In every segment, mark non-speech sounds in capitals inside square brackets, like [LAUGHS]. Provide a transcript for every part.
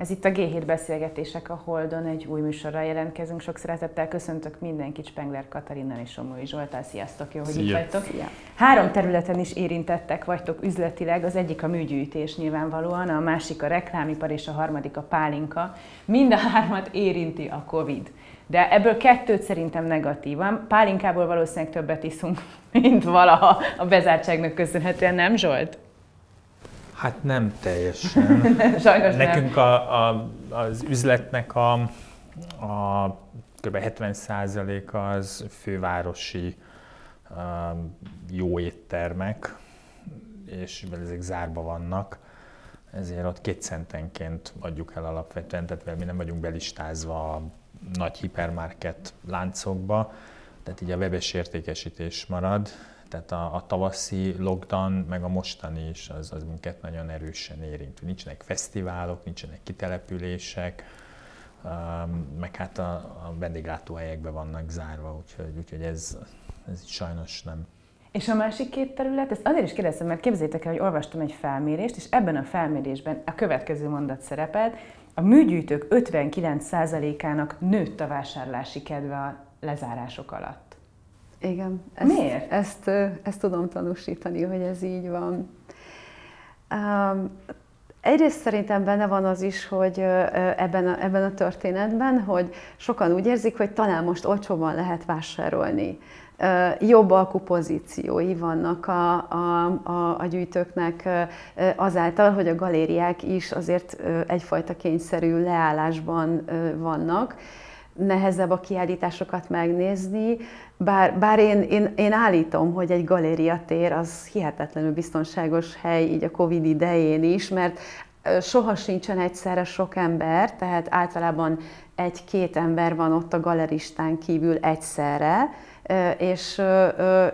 Ez itt a G7 beszélgetések a Holdon, egy új műsorral jelentkezünk. Sok szeretettel köszöntök mindenkit, Spengler Katarinnal és Somói Zsoltál. Sziasztok, jó, hogy Szia. itt vagytok. Szia. Három területen is érintettek vagytok üzletileg, az egyik a műgyűjtés nyilvánvalóan, a másik a reklámipar és a harmadik a pálinka. Mind a hármat érinti a Covid. De ebből kettőt szerintem negatívan. Pálinkából valószínűleg többet iszunk, mint valaha a bezártságnak köszönhetően, nem Zsolt? Hát nem teljesen. [LAUGHS] Sajnos Nekünk nem. A, a, az üzletnek a, a kb. 70%-a az fővárosi um, jó éttermek, és mivel ezek zárva vannak, ezért ott két centenként adjuk el alapvetően, tehát mi nem vagyunk belistázva a nagy hipermarket láncokba, tehát így a webes értékesítés marad, tehát a, a tavaszi lockdown, meg a mostani is, az, az minket nagyon erősen érint. Nincsenek fesztiválok, nincsenek kitelepülések, um, meg hát a, a vendéglátóhelyekbe vannak zárva, úgyhogy, úgyhogy ez, ez sajnos nem. És a másik két terület, ezt azért is kérdeztem, mert képzétek el, hogy olvastam egy felmérést, és ebben a felmérésben a következő mondat szerepelt, a műgyűjtők 59%-ának nőtt a vásárlási kedve a lezárások alatt. Igen. Ezt, Miért? Ezt, ezt tudom tanúsítani, hogy ez így van. Um, Egyrészt szerintem benne van az is, hogy ebben a, ebben a történetben, hogy sokan úgy érzik, hogy talán most olcsóban lehet vásárolni. Jobb alkupozíciói vannak a, a, a, a gyűjtőknek azáltal, hogy a galériák is azért egyfajta kényszerű leállásban vannak nehezebb a kiállításokat megnézni, bár, bár én, én, én állítom, hogy egy galériatér az hihetetlenül biztonságos hely így a Covid idején is, mert soha sincsen egyszerre sok ember, tehát általában egy-két ember van ott a galeristán kívül egyszerre, és,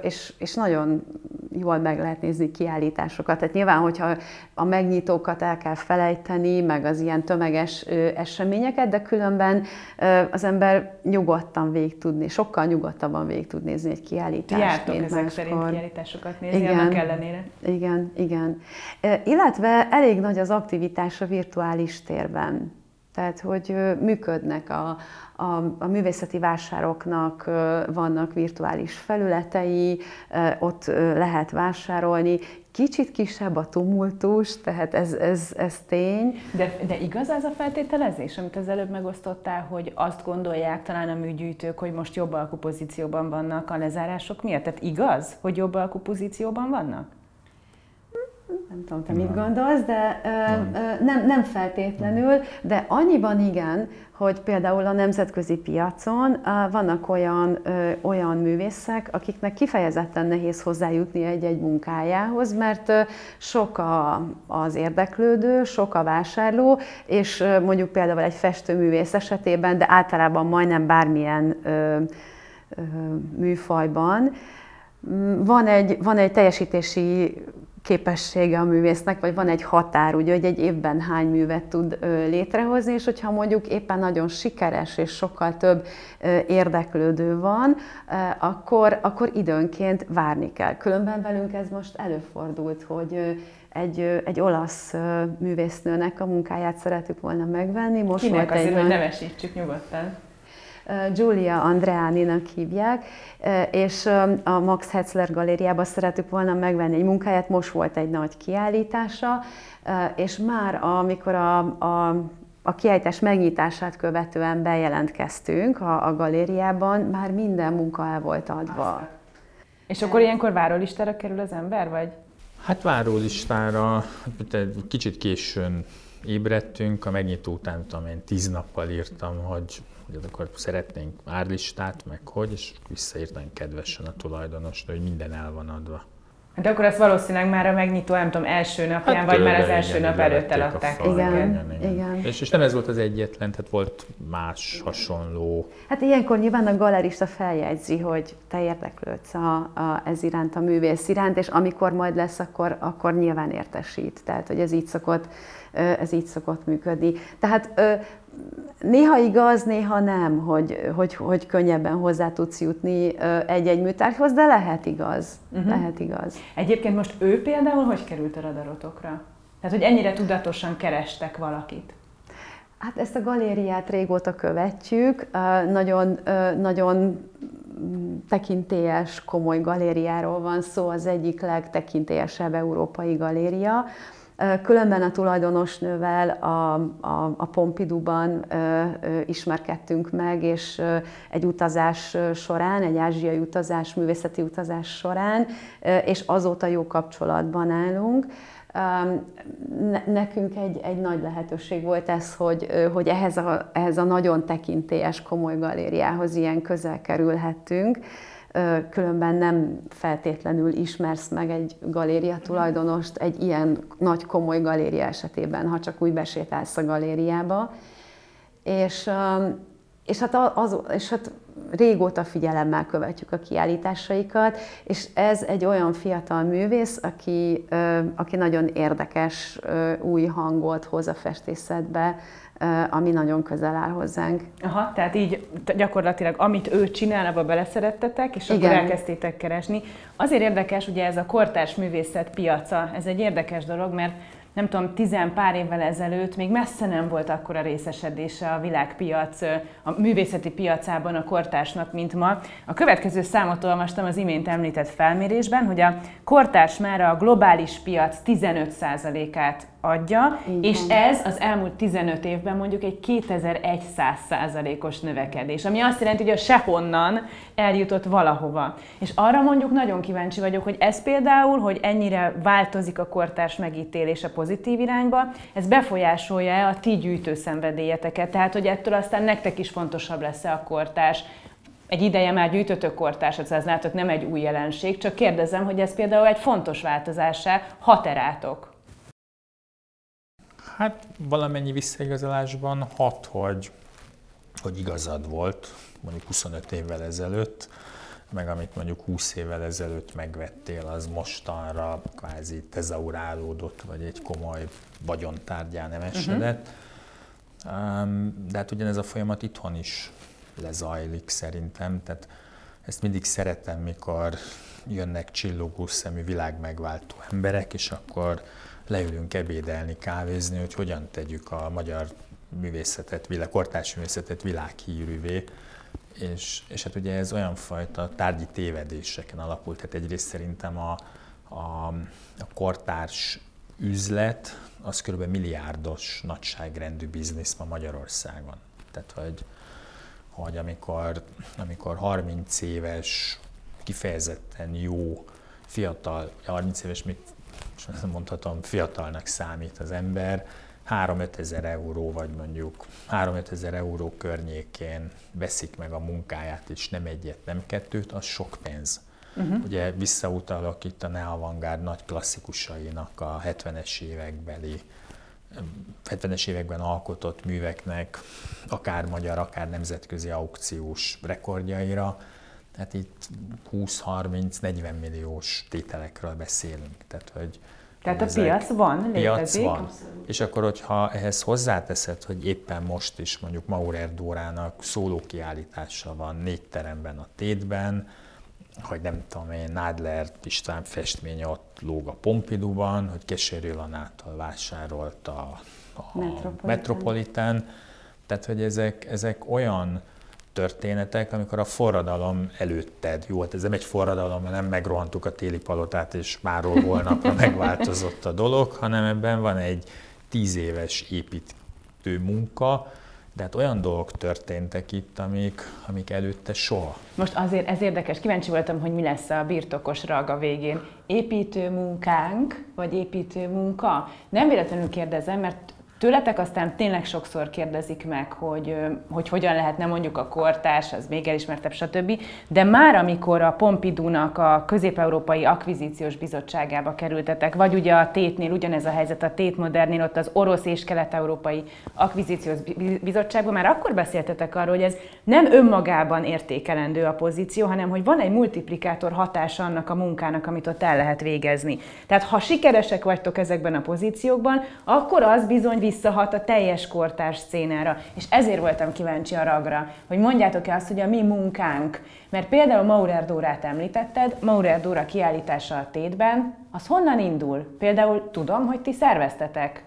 és, és nagyon jól meg lehet nézni kiállításokat. Tehát nyilván, hogyha a megnyitókat el kell felejteni, meg az ilyen tömeges eseményeket, de különben az ember nyugodtan végig tudni, sokkal nyugodtabban végig tud nézni egy kiállítást. Jártok ezek máskor. szerint kiállításokat nézni, igen, annak ellenére. Igen, igen. Illetve elég nagy az aktivitás a virtuális térben. Tehát, hogy működnek a, a, a művészeti vásároknak vannak virtuális felületei, ott lehet vásárolni, kicsit kisebb a tumultus, tehát ez, ez, ez tény. De, de igaz az a feltételezés, amit az előbb megosztottál, hogy azt gondolják talán a műgyűjtők, hogy most jobb alkupozícióban vannak a lezárások miatt? Tehát igaz, hogy jobb alkupozícióban vannak? Nem tudom, te mit gondolsz, de nem. nem, nem feltétlenül, de annyiban igen, hogy például a nemzetközi piacon vannak olyan, olyan művészek, akiknek kifejezetten nehéz hozzájutni egy-egy munkájához, mert sok a, az érdeklődő, sok a vásárló, és mondjuk például egy festőművész esetében, de általában majdnem bármilyen műfajban, van egy, van egy teljesítési képessége a művésznek, vagy van egy határ, ugye, hogy egy évben hány művet tud létrehozni, és hogyha mondjuk éppen nagyon sikeres és sokkal több érdeklődő van, akkor, akkor időnként várni kell. Különben velünk ez most előfordult, hogy egy, egy olasz művésznőnek a munkáját szeretük volna megvenni. Most Kinek volt azért, egy hogy nevesítsük nyugodtan. Giulia Andreáninak hívják, és a Max Hetzler galériába szeretük volna megvenni egy munkáját, most volt egy nagy kiállítása, és már amikor a, a a kiállítás megnyitását követően bejelentkeztünk a, a galériában, már minden munka el volt adva. Aztán. És akkor ilyenkor várólistára kerül az ember, vagy? Hát várólistára, kicsit későn ébredtünk, a megnyitó után, tudom én, tíz nappal írtam, hogy hogy akkor szeretnénk árlistát, meg hogy, és visszaírtam kedvesen a tulajdonos, hogy minden el van adva. De akkor ezt valószínűleg már a megnyitó, nem tudom, első napján, hát vagy már az első igen, nap előtt eladták. Igen, igen, igen. igen. És, és nem ez volt az egyetlen, tehát volt más hasonló. Hát ilyenkor nyilván a galerista feljegyzi, hogy te érdeklődsz a, a, ez iránt, a művész iránt, és amikor majd lesz, akkor, akkor nyilván értesít. Tehát, hogy ez így szokott, ez így szokott működni. Tehát néha igaz, néha nem, hogy, hogy, hogy könnyebben hozzá tudsz jutni egy-egy műtárgyhoz, de lehet igaz. Uh-huh. Lehet igaz. Egyébként most ő például hogy került a radarotokra? Tehát, hogy ennyire tudatosan kerestek valakit? Hát ezt a galériát régóta követjük, nagyon, nagyon tekintélyes, komoly galériáról van szó, az egyik legtekintélyesebb európai galéria. Különben a tulajdonosnővel a, a, a Pompidouban ismerkedtünk meg, és egy utazás során, egy ázsiai utazás, művészeti utazás során, és azóta jó kapcsolatban állunk. Nekünk egy, egy nagy lehetőség volt ez, hogy, hogy ehhez, a, ehhez a nagyon tekintélyes, komoly galériához ilyen közel kerülhettünk. Különben nem feltétlenül ismersz meg egy galéria tulajdonost egy ilyen nagy, komoly galéria esetében, ha csak úgy besétálsz a galériába. És, és hát, az, és hát régóta figyelemmel követjük a kiállításaikat, és ez egy olyan fiatal művész, aki, aki nagyon érdekes új hangot hoz a festészetbe, ami nagyon közel áll hozzánk. Aha, tehát így gyakorlatilag amit ő csinál, abba beleszerettetek, és Igen. akkor elkezdtétek keresni. Azért érdekes, ugye ez a kortárs művészet piaca, ez egy érdekes dolog, mert nem tudom, tizen pár évvel ezelőtt még messze nem volt akkora részesedése a világpiac, a művészeti piacában a kortársnak, mint ma. A következő számot olvastam az imént említett felmérésben, hogy a kortárs már a globális piac 15%-át adja, Igen. és ez az elmúlt 15 évben mondjuk egy 2100 százalékos növekedés, ami azt jelenti, hogy a sehonnan eljutott valahova. És arra mondjuk nagyon kíváncsi vagyok, hogy ez például, hogy ennyire változik a kortárs megítélése pozitív irányba, ez befolyásolja-e a ti gyűjtőszenvedélyeteket? Tehát, hogy ettől aztán nektek is fontosabb lesz-e a kortárs, egy ideje már gyűjtötök kortársat, ez látok nem egy új jelenség, csak kérdezem, hogy ez például egy fontos változásá haterátok. Hát valamennyi visszaigazolásban hat, hogy, hogy igazad volt, mondjuk 25 évvel ezelőtt, meg amit mondjuk 20 évvel ezelőtt megvettél, az mostanra kvázi tezaurálódott, vagy egy komoly vagyontárgyá nem esedett. Uh-huh. De hát ugyanez a folyamat itthon is lezajlik szerintem, tehát ezt mindig szeretem, mikor jönnek csillogó szemű világmegváltó emberek, és akkor leülünk ebédelni, kávézni, hogy hogyan tegyük a magyar művészetet, világ, kortárs művészetet világhírűvé. És, és hát ugye ez olyan fajta tárgyi tévedéseken alapult. Tehát egyrészt szerintem a, a, a kortárs üzlet az kb. milliárdos nagyságrendű biznisz ma Magyarországon. Tehát, hogy, hogy amikor, amikor 30 éves, kifejezetten jó, fiatal, 30 éves még mondhatom, fiatalnak számít az ember, 3-5 ezer euró, vagy mondjuk 3-5 ezer euró környékén veszik meg a munkáját, és nem egyet, nem kettőt, az sok pénz. Uh-huh. Ugye visszautalok itt a neavangárd nagy klasszikusainak a 70-es évekbeli 70-es években alkotott műveknek, akár magyar, akár nemzetközi aukciós rekordjaira, tehát itt 20-30-40 milliós tételekről beszélünk. Tehát, hogy tehát a piac van, létezik. Piac van. És akkor, hogyha ehhez hozzáteszed, hogy éppen most is mondjuk Maurer Dórának szóló kiállítása van négy teremben a Tétben, hogy nem tudom én, Nádler István festmény ott lóg a Pompidouban, hogy Keserű Lanától vásárolt a, a Metropolitan. Metropolitan. Tehát, hogy ezek, ezek olyan történetek, amikor a forradalom előtted, jó, hát ez nem egy forradalom, mert nem megrohantuk a téli palotát, és máról holnapra [LAUGHS] megváltozott a dolog, hanem ebben van egy tíz éves építő munka, de hát olyan dolgok történtek itt, amik, amik előtte soha. Most azért ez érdekes, kíváncsi voltam, hogy mi lesz a birtokos raga végén. Építő munkánk, vagy építő munka? Nem véletlenül kérdezem, mert Tőletek aztán tényleg sokszor kérdezik meg, hogy, hogy hogyan lehetne mondjuk a kortárs, az még elismertebb, stb. De már amikor a Pompidou-nak a Közép-Európai Akvizíciós Bizottságába kerültetek, vagy ugye a Tétnél ugyanez a helyzet, a Tét Modernnél ott az Orosz és Kelet-Európai Akvizíciós Bizottságban, már akkor beszéltetek arról, hogy ez nem önmagában értékelendő a pozíció, hanem hogy van egy multiplikátor hatása annak a munkának, amit ott el lehet végezni. Tehát ha sikeresek vagytok ezekben a pozíciókban, akkor az bizony visszahat a teljes kortárs szénára. És ezért voltam kíváncsi a ragra, hogy mondjátok-e azt, hogy a mi munkánk, mert például Maurer Dórát említetted, Maurer Dóra kiállítása a tétben, az honnan indul? Például tudom, hogy ti szerveztetek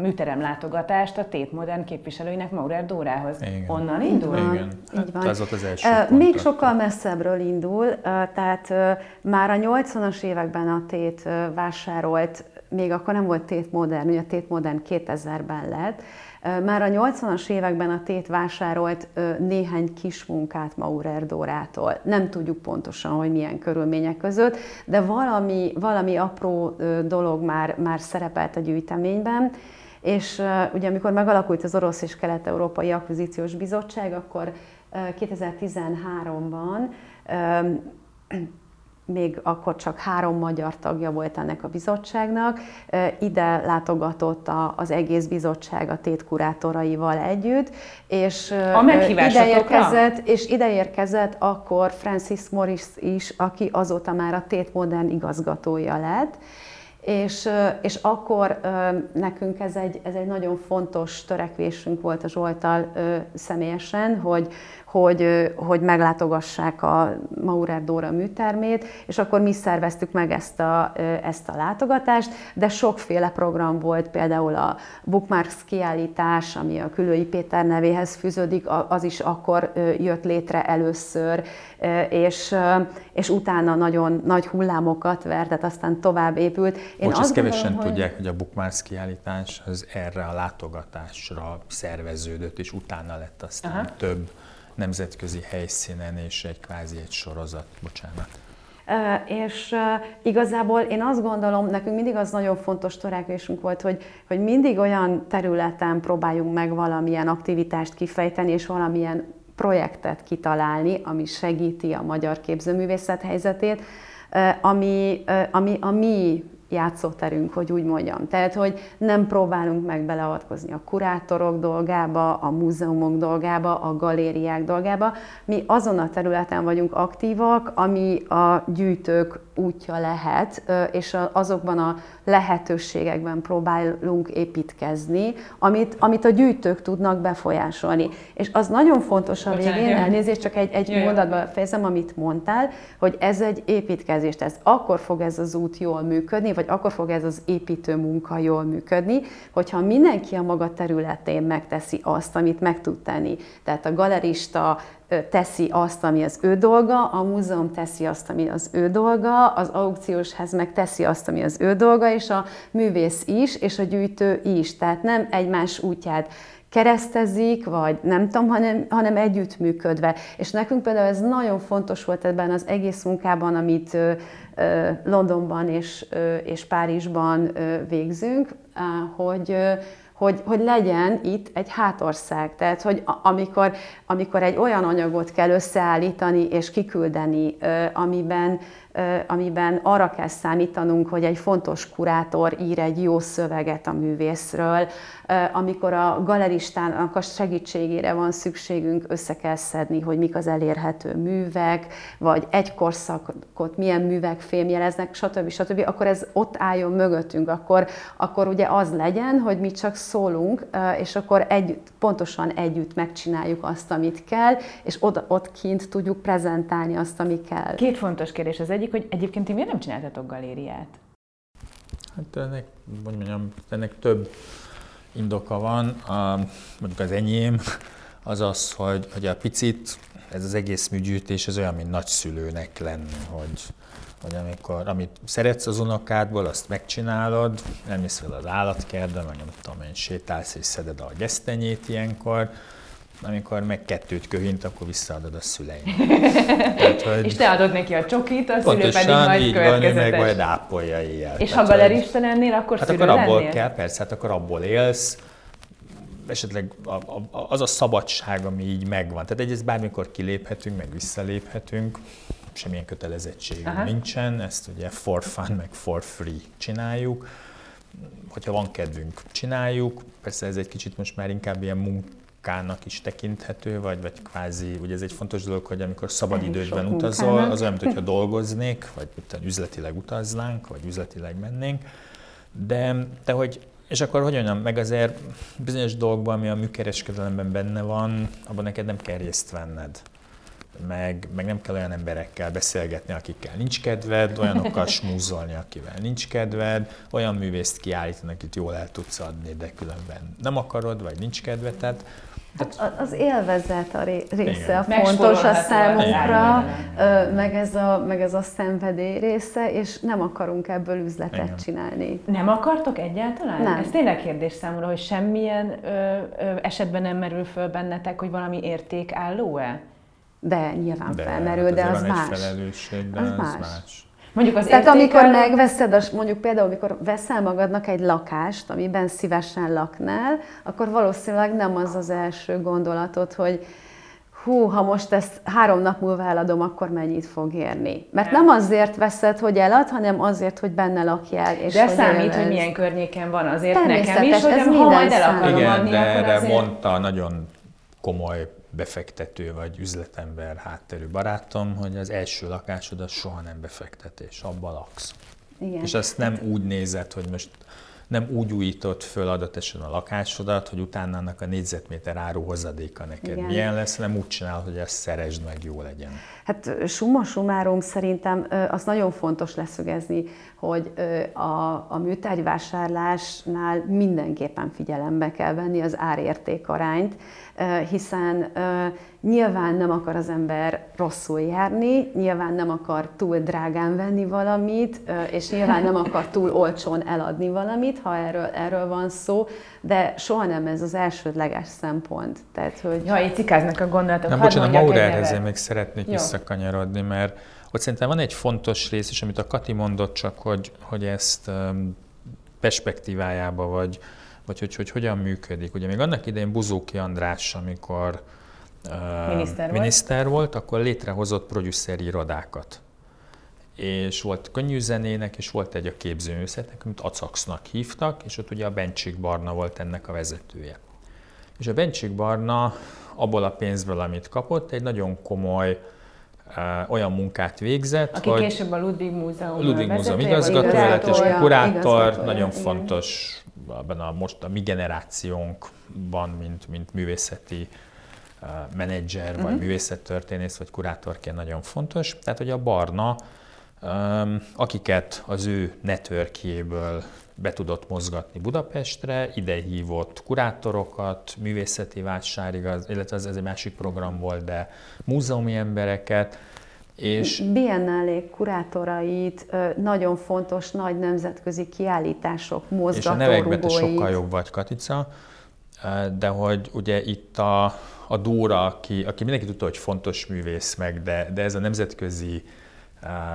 műterem látogatást a Tét Modern képviselőinek Maurer Dórához. Igen. Onnan indul? Igen. Így van. Ez volt az első uh, Még sokkal messzebbről indul, uh, tehát uh, már a 80-as években a Tét vásárolt, még akkor nem volt Tét Modern, ugye a Tét Modern 2000-ben lett, már a 80-as években a Tét vásárolt néhány kis munkát Maurer Dórától. Nem tudjuk pontosan, hogy milyen körülmények között, de valami, valami apró dolog már, már szerepelt a gyűjteményben, és ugye amikor megalakult az Orosz és Kelet-Európai Akvizíciós Bizottság, akkor 2013-ban még akkor csak három magyar tagja volt ennek a bizottságnak. Ide látogatott az egész bizottság a tétkurátoraival együtt, és a ide érkezett, és ide érkezett akkor Francis Morris is, aki azóta már a Tét Modern igazgatója lett, és, és akkor nekünk ez egy, ez egy nagyon fontos törekvésünk volt a Zsoltal személyesen, hogy, hogy, hogy meglátogassák a Maurer Dóra műtermét, és akkor mi szerveztük meg ezt a, ezt a látogatást, de sokféle program volt, például a Bookmarks kiállítás, ami a Külői Péter nevéhez fűződik, az is akkor jött létre először, és, és utána nagyon nagy hullámokat vert, tehát aztán tovább épült. Én Bocs, azt kevesen hogy... tudják, hogy a Bookmarks kiállítás az erre a látogatásra szerveződött, és utána lett aztán Aha. több nemzetközi helyszínen, és egy kvázi egy sorozat, bocsánat. És igazából én azt gondolom, nekünk mindig az nagyon fontos törekvésünk volt, hogy, hogy mindig olyan területen próbáljunk meg valamilyen aktivitást kifejteni, és valamilyen projektet kitalálni, ami segíti a magyar képzőművészet helyzetét, ami, ami a mi játszóterünk, hogy úgy mondjam. Tehát, hogy nem próbálunk meg beleavatkozni a kurátorok dolgába, a múzeumok dolgába, a galériák dolgába. Mi azon a területen vagyunk aktívak, ami a gyűjtők útja lehet, és azokban a lehetőségekben próbálunk építkezni, amit, amit a gyűjtők tudnak befolyásolni. És az nagyon fontos a végén, elnézést, csak egy, egy mondatba fejezem, amit mondtál, hogy ez egy építkezés, ez akkor fog ez az út jól működni, vagy akkor fog ez az építő munka jól működni, hogyha mindenki a maga területén megteszi azt, amit meg tud tenni. Tehát a galerista teszi azt, ami az ő dolga, a múzeum teszi azt, ami az ő dolga, az aukciós ház meg teszi azt, ami az ő dolga, és a művész is, és a gyűjtő is. Tehát nem egymás útját keresztezik, vagy nem tudom, hanem, hanem együttműködve. És nekünk például ez nagyon fontos volt ebben az egész munkában, amit Londonban és, és Párizsban végzünk, hogy hogy, hogy legyen itt egy hátország. Tehát, hogy amikor, amikor egy olyan anyagot kell összeállítani és kiküldeni, amiben amiben arra kell számítanunk, hogy egy fontos kurátor ír egy jó szöveget a művészről, amikor a galeristának a segítségére van szükségünk, össze kell szedni, hogy mik az elérhető művek, vagy egy korszakot milyen művek fémjeleznek, stb. stb., akkor ez ott álljon mögöttünk, akkor, akkor ugye az legyen, hogy mi csak szólunk, és akkor együtt, pontosan együtt megcsináljuk azt, amit kell, és oda, ott kint tudjuk prezentálni azt, ami kell. Két fontos kérdés. Az egyik, hogy egyébként ti miért nem csináltatok galériát? Hát ennek, hogy mondjam, ennek több indoka van. A, mondjuk az enyém az az, hogy, hogy a picit ez az egész műgyűjtés az olyan, mint nagyszülőnek lenni, hogy, hogy amikor, amit szeretsz az unokádból, azt megcsinálod, nem mész fel az állatkertbe, meg nem tudom én, sétálsz és szeded a gesztenyét ilyenkor, amikor meg kettőt köhint, akkor visszaadod a szüleim. [LAUGHS] Tehát, hogy és te adod neki a csokit, a szülő pedig majd így. Van, meg majd ápolja éjjel. És Tehát, ha galerista lennél, akkor hát szülő akkor abból lennél? kell, persze, hát akkor abból élsz, esetleg az a szabadság, ami így megvan. Tehát egyrészt bármikor kiléphetünk, meg visszaléphetünk, semmilyen kötelezettségünk Aha. nincsen, ezt ugye for fun, meg for free csináljuk. Hogyha van kedvünk, csináljuk. Persze ez egy kicsit most már inkább ilyen munka munkának is tekinthető, vagy, vagy kvázi, ugye ez egy fontos dolog, hogy amikor szabadidődben utazol, az olyan, mintha [LAUGHS] dolgoznék, vagy üzletileg utaznánk, vagy üzletileg mennénk, de, de hogy és akkor hogy mondjam, meg azért bizonyos dolgokban, ami a műkereskedelemben benne van, abban neked nem kell részt venned. meg, meg nem kell olyan emberekkel beszélgetni, akikkel nincs kedved, olyanokkal [LAUGHS] smúzolni, akivel nincs kedved, olyan művészt kiállítani, akit jól el tudsz adni, de különben nem akarod, vagy nincs kedved. Hát az élvezet a része a fontos a számunkra, meg ez a, meg ez a szenvedély része, és nem akarunk ebből üzletet Igen. csinálni. Nem akartok egyáltalán? Nem. Ez tényleg kérdés számomra, hogy semmilyen ö, ö, esetben nem merül föl bennetek, hogy valami érték álló-e? De nyilván de, felmerül, de az más. de az, az más. Mondjuk az Tehát amikor megveszed, mondjuk például, amikor veszel magadnak egy lakást, amiben szívesen laknál, akkor valószínűleg nem az az első gondolatod, hogy hú, ha most ezt három nap múlva eladom, akkor mennyit fog érni. Mert nem azért veszed, hogy elad, hanem azért, hogy benne lakjál. És de számít, élvez. hogy milyen környéken van azért nekem is, hogy ha majd el akarom Igen, adni, de erre azért... mondta nagyon komoly befektető vagy üzletember hátterű barátom, hogy az első lakásod az soha nem befektetés, abban laksz. Igen. És azt nem úgy nézed, hogy most nem úgy újított föl adatesen a lakásodat, hogy utána annak a négyzetméter áru hozadéka neked Igen. milyen lesz, nem úgy csinál, hogy ezt szeresd meg, jó legyen. Hát summa summarum szerintem az nagyon fontos leszögezni, hogy a, a műtárgyvásárlásnál mindenképpen figyelembe kell venni az árérték arányt, hiszen nyilván nem akar az ember rosszul járni, nyilván nem akar túl drágán venni valamit, és nyilván nem akar túl olcsón eladni valamit, ha erről, erről van szó, de soha nem ez az elsődleges szempont. Tehát, hogy... Ja, itt cikáznak a gondolatok. Nem, bocsánat, Maurerhez még szeretnék Jó. visszakanyarodni, mert ott szerintem van egy fontos rész is, amit a Kati mondott, csak hogy, hogy ezt perspektívájába, vagy, vagy hogy, hogy hogyan működik. Ugye még annak idején Buzóki András, amikor miniszter, uh, miniszter volt. volt, akkor létrehozott produceri irodákat. És volt könnyű zenének, és volt egy a képzőművészetnek, amit Acaxnak hívtak, és ott ugye a Bencsik Barna volt ennek a vezetője. És a Bencsik Barna abból a pénzből, amit kapott, egy nagyon komoly olyan munkát végzett, Aki hogy később a Ludwig Múzeum Ludwig Múzeum igazgatója lett, és kurátor, nagyon igen. fontos ebben a most a mi generációnkban, mint, mint művészeti uh, menedzser, uh-huh. vagy mhm. művészettörténész, vagy kurátorként nagyon fontos. Tehát, hogy a Barna, um, akiket az ő networkjéből be tudott mozgatni Budapestre, ide hívott kurátorokat, művészeti vásárigaz, illetve ez, ez egy másik program volt, de múzeumi embereket, és Biennálé kurátorait, nagyon fontos nagy nemzetközi kiállítások, mozgatórugóit. És a nevekben te sokkal jobb vagy, Katica, de hogy ugye itt a, a Dóra, aki, aki mindenki tudta, hogy fontos művész meg, de, de ez a nemzetközi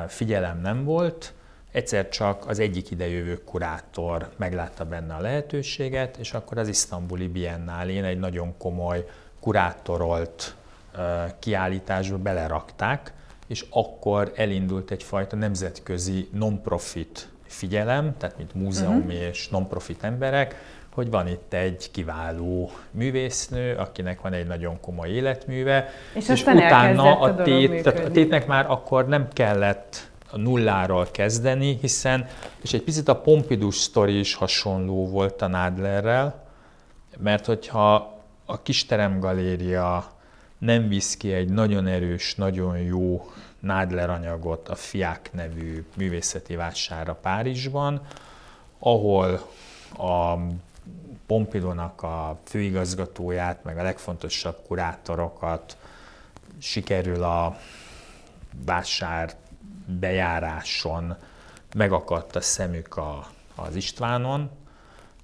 figyelem nem volt, egyszer csak az egyik idejövő kurátor meglátta benne a lehetőséget, és akkor az isztambuli Biennálén egy nagyon komoly kurátorolt kiállításba belerakták, és akkor elindult egyfajta nemzetközi non-profit figyelem, tehát mint múzeumi uh-huh. és non-profit emberek, hogy van itt egy kiváló művésznő, akinek van egy nagyon komoly életműve, és, és utána a, tét, tehát a tétnek már akkor nem kellett a nulláról kezdeni, hiszen, és egy picit a Pompidou sztori is hasonló volt a Nádlerrel, mert hogyha a Kisterem Galéria nem visz ki egy nagyon erős, nagyon jó Nádler anyagot a Fiák nevű művészeti vásárra Párizsban, ahol a Pompidónak a főigazgatóját, meg a legfontosabb kurátorokat sikerül a vásár bejáráson megakadt a szemük a, az Istvánon,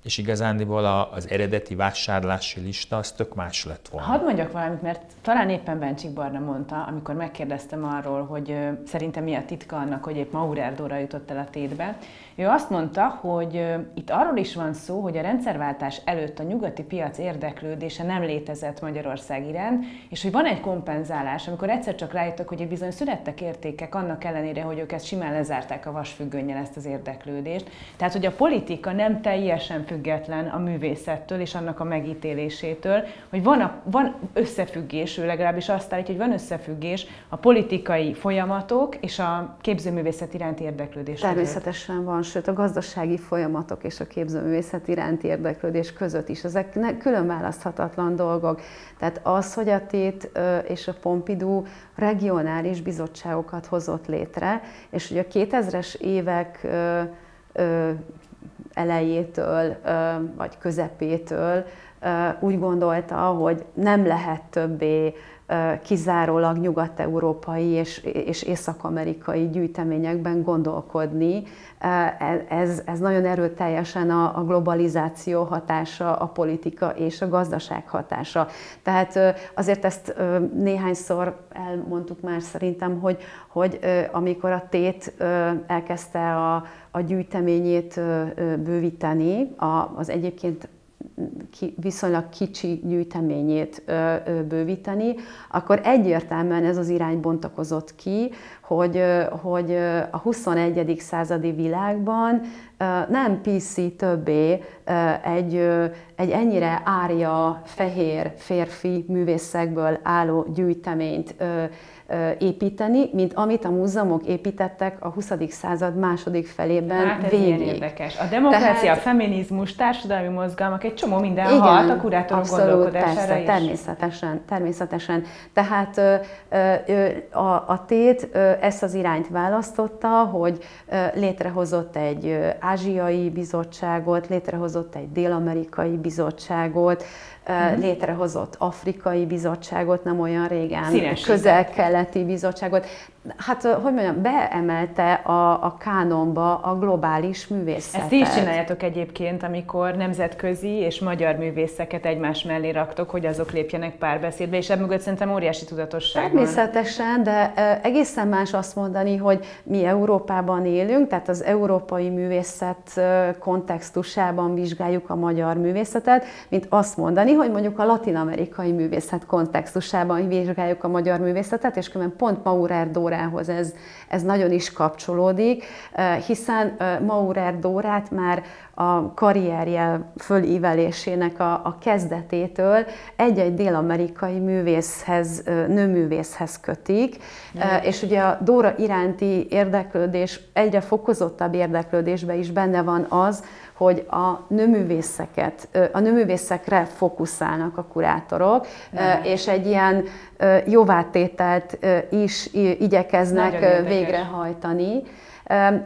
és igazándiból az eredeti vásárlási lista az tök más lett volna. Hadd mondjak valamit, mert talán éppen Bencsik Barna mondta, amikor megkérdeztem arról, hogy szerintem mi a titka annak, hogy épp Maurerdóra jutott el a tétbe. Ő azt mondta, hogy itt arról is van szó, hogy a rendszerváltás előtt a nyugati piac érdeklődése nem létezett Magyarország iránt, és hogy van egy kompenzálás, amikor egyszer csak rájöttek, hogy bizony születtek értékek, annak ellenére, hogy ők ezt simán lezárták a vasfüggönnyel ezt az érdeklődést. Tehát, hogy a politika nem teljesen független a művészettől és annak a megítélésétől, hogy van, a, van összefüggés, ő legalábbis azt állítja, hogy van összefüggés a politikai folyamatok és a képzőművészet iránti érdeklődés. Természetesen van sőt a gazdasági folyamatok és a képzőművészet iránti érdeklődés között is. Ezek külön választhatatlan dolgok. Tehát az, hogy a TÉT és a Pompidou regionális bizottságokat hozott létre, és hogy a 2000-es évek elejétől vagy közepétől úgy gondolta, hogy nem lehet többé kizárólag nyugat-európai és, és észak-amerikai gyűjteményekben gondolkodni. Ez, ez nagyon erőteljesen a, a globalizáció hatása, a politika és a gazdaság hatása. Tehát azért ezt néhányszor elmondtuk már szerintem, hogy, hogy amikor a tét elkezdte a, a gyűjteményét bővíteni, az egyébként viszonylag kicsi gyűjteményét bővíteni, akkor egyértelműen ez az irány bontakozott ki, hogy, hogy a 21. századi világban nem PC többé egy, egy ennyire árja fehér férfi művészekből álló gyűjteményt építeni, mint amit a múzeumok építettek a 20. század második felében hát ez végig. érdekes. A demokrácia, Tehát, a feminizmus, társadalmi mozgalmak, egy csomó minden igen, halt a kurátorok abszolút, gondolkodására persze, is. természetesen, természetesen. Tehát a, a tét ezt az irányt választotta, hogy létrehozott egy ázsiai bizottságot, létrehozott egy dél-amerikai bizottságot, mm. létrehozott afrikai bizottságot nem olyan régen, közel-keleti bizottságot hát hogy mondjam, beemelte a, a kánonba a globális művészetet. Ezt is csináljátok egyébként, amikor nemzetközi és magyar művészeket egymás mellé raktok, hogy azok lépjenek párbeszédbe, és ebből szerintem óriási tudatosság Természetesen, de egészen más azt mondani, hogy mi Európában élünk, tehát az európai művészet kontextusában vizsgáljuk a magyar művészetet, mint azt mondani, hogy mondjuk a latin-amerikai művészet kontextusában vizsgáljuk a magyar művészetet, és különben pont Maurer Dórához ez, ez nagyon is kapcsolódik, hiszen Maurer Dórát már a karrierje fölívelésének a, a kezdetétől egy-egy dél-amerikai művészhez, nőművészhez kötik, mm. és ugye a Dóra iránti érdeklődés, egyre fokozottabb érdeklődésben is benne van az, hogy a nőművészeket, a nőművészekre fókuszálnak a kurátorok, mm. és egy ilyen jóvátételt is igyekeznek végrehajtani.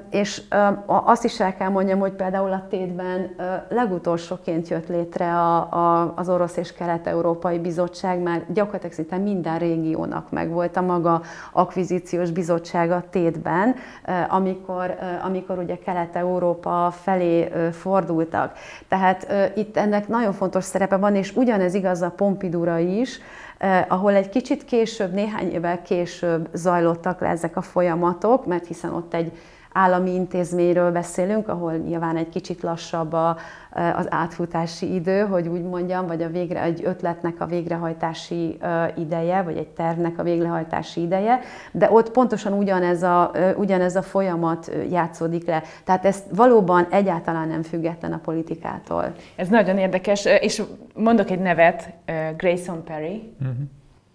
És azt is el kell mondjam, hogy például a tétben legutolsóként jött létre a, az Orosz és Kelet-Európai Bizottság, már gyakorlatilag szinte minden régiónak megvolt a maga akvizíciós bizottsága tétben, amikor, amikor ugye Kelet-Európa felé fordultak. Tehát itt ennek nagyon fontos szerepe van, és ugyanez igaz a Pompidura is, ahol egy kicsit később, néhány évvel később zajlottak le ezek a folyamatok, mert hiszen ott egy állami intézményről beszélünk, ahol nyilván egy kicsit lassabb a, az átfutási idő, hogy úgy mondjam, vagy a végre, egy ötletnek a végrehajtási ideje, vagy egy tervnek a végrehajtási ideje, de ott pontosan ugyanez a, ugyanez a folyamat játszódik le. Tehát ez valóban egyáltalán nem független a politikától. Ez nagyon érdekes, és mondok egy nevet, Grayson Perry. Uh-huh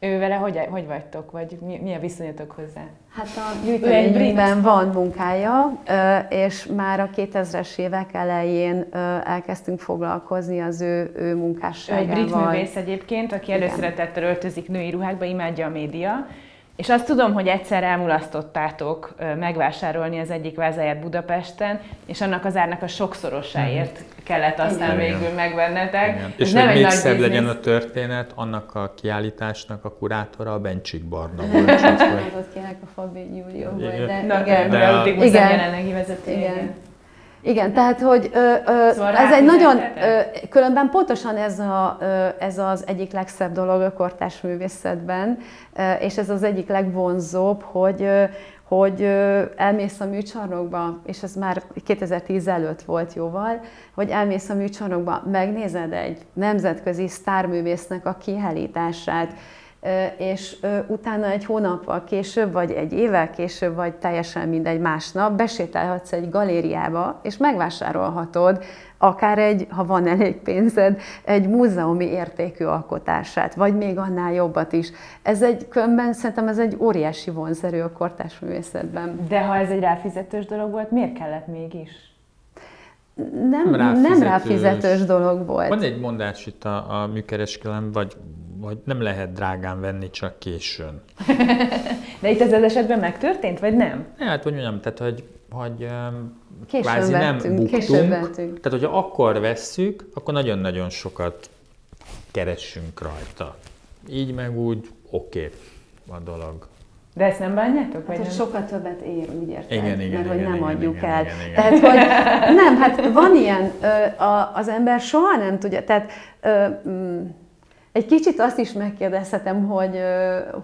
ő vele hogy, hogy vagytok, vagy mi, mi a viszonyatok hozzá? Hát a gyűjteményben van munkája, és már a 2000-es évek elején elkezdtünk foglalkozni az ő, ő munkásságával. Ő egy brit művész egyébként, aki előszeretettel öltözik női ruhákba, imádja a média, és azt tudom, hogy egyszer elmulasztottátok megvásárolni az egyik vázáját Budapesten, és annak az árnak a sokszorosáért kellett aztán Igen. végül megvennetek. Igen. És nem hogy még szebb legyen a történet, annak a kiállításnak a kurátora a Bencsik Barna volt. [LAUGHS] Ott kérek a Fabi Júlió volt, de, Na, igen. De, de a, igen. jelenlegi vezető. Igen. igen. Igen, tehát hogy ö, ö, szóval ez egy nagyon, ö, különben pontosan ez, a, ö, ez az egyik legszebb dolog a kortás művészetben, ö, és ez az egyik legvonzóbb, hogy, ö, hogy ö, elmész a műcsarnokba, és ez már 2010 előtt volt jóval, hogy elmész a műcsarnokba, megnézed egy nemzetközi sztárművésznek a kiállítását, és utána egy hónappal később, vagy egy évvel később, vagy teljesen mindegy másnap besétálhatsz egy galériába, és megvásárolhatod akár egy, ha van elég pénzed, egy múzeumi értékű alkotását, vagy még annál jobbat is. Ez egy könyvben szerintem ez egy óriási vonzerő a kortás művészetben. De ha ez egy ráfizetős dolog volt, miért kellett mégis? nem, nem, ráfizetős. nem ráfizetős dolog volt. Van egy mondás itt a, a műkereskedelem, vagy, vagy nem lehet drágán venni, csak későn. [LAUGHS] De itt ez az esetben megtörtént, vagy nem? Ne, hát hogy mondjam, tehát hogy, hogy későn kvázi vettünk, nem buktunk. Vettünk. Tehát, hogyha akkor vesszük, akkor nagyon-nagyon sokat keressünk rajta. Így meg úgy oké okay, a dolog. De ezt nem bánjátok? Hát, nem? sokkal többet ér, úgy érted? Igen, igen, mert igen, hogy nem igen, adjuk igen, el. Igen, igen. Tehát, hogy [LAUGHS] nem, hát van ilyen, az ember soha nem tudja, tehát egy kicsit azt is megkérdezhetem, hogy,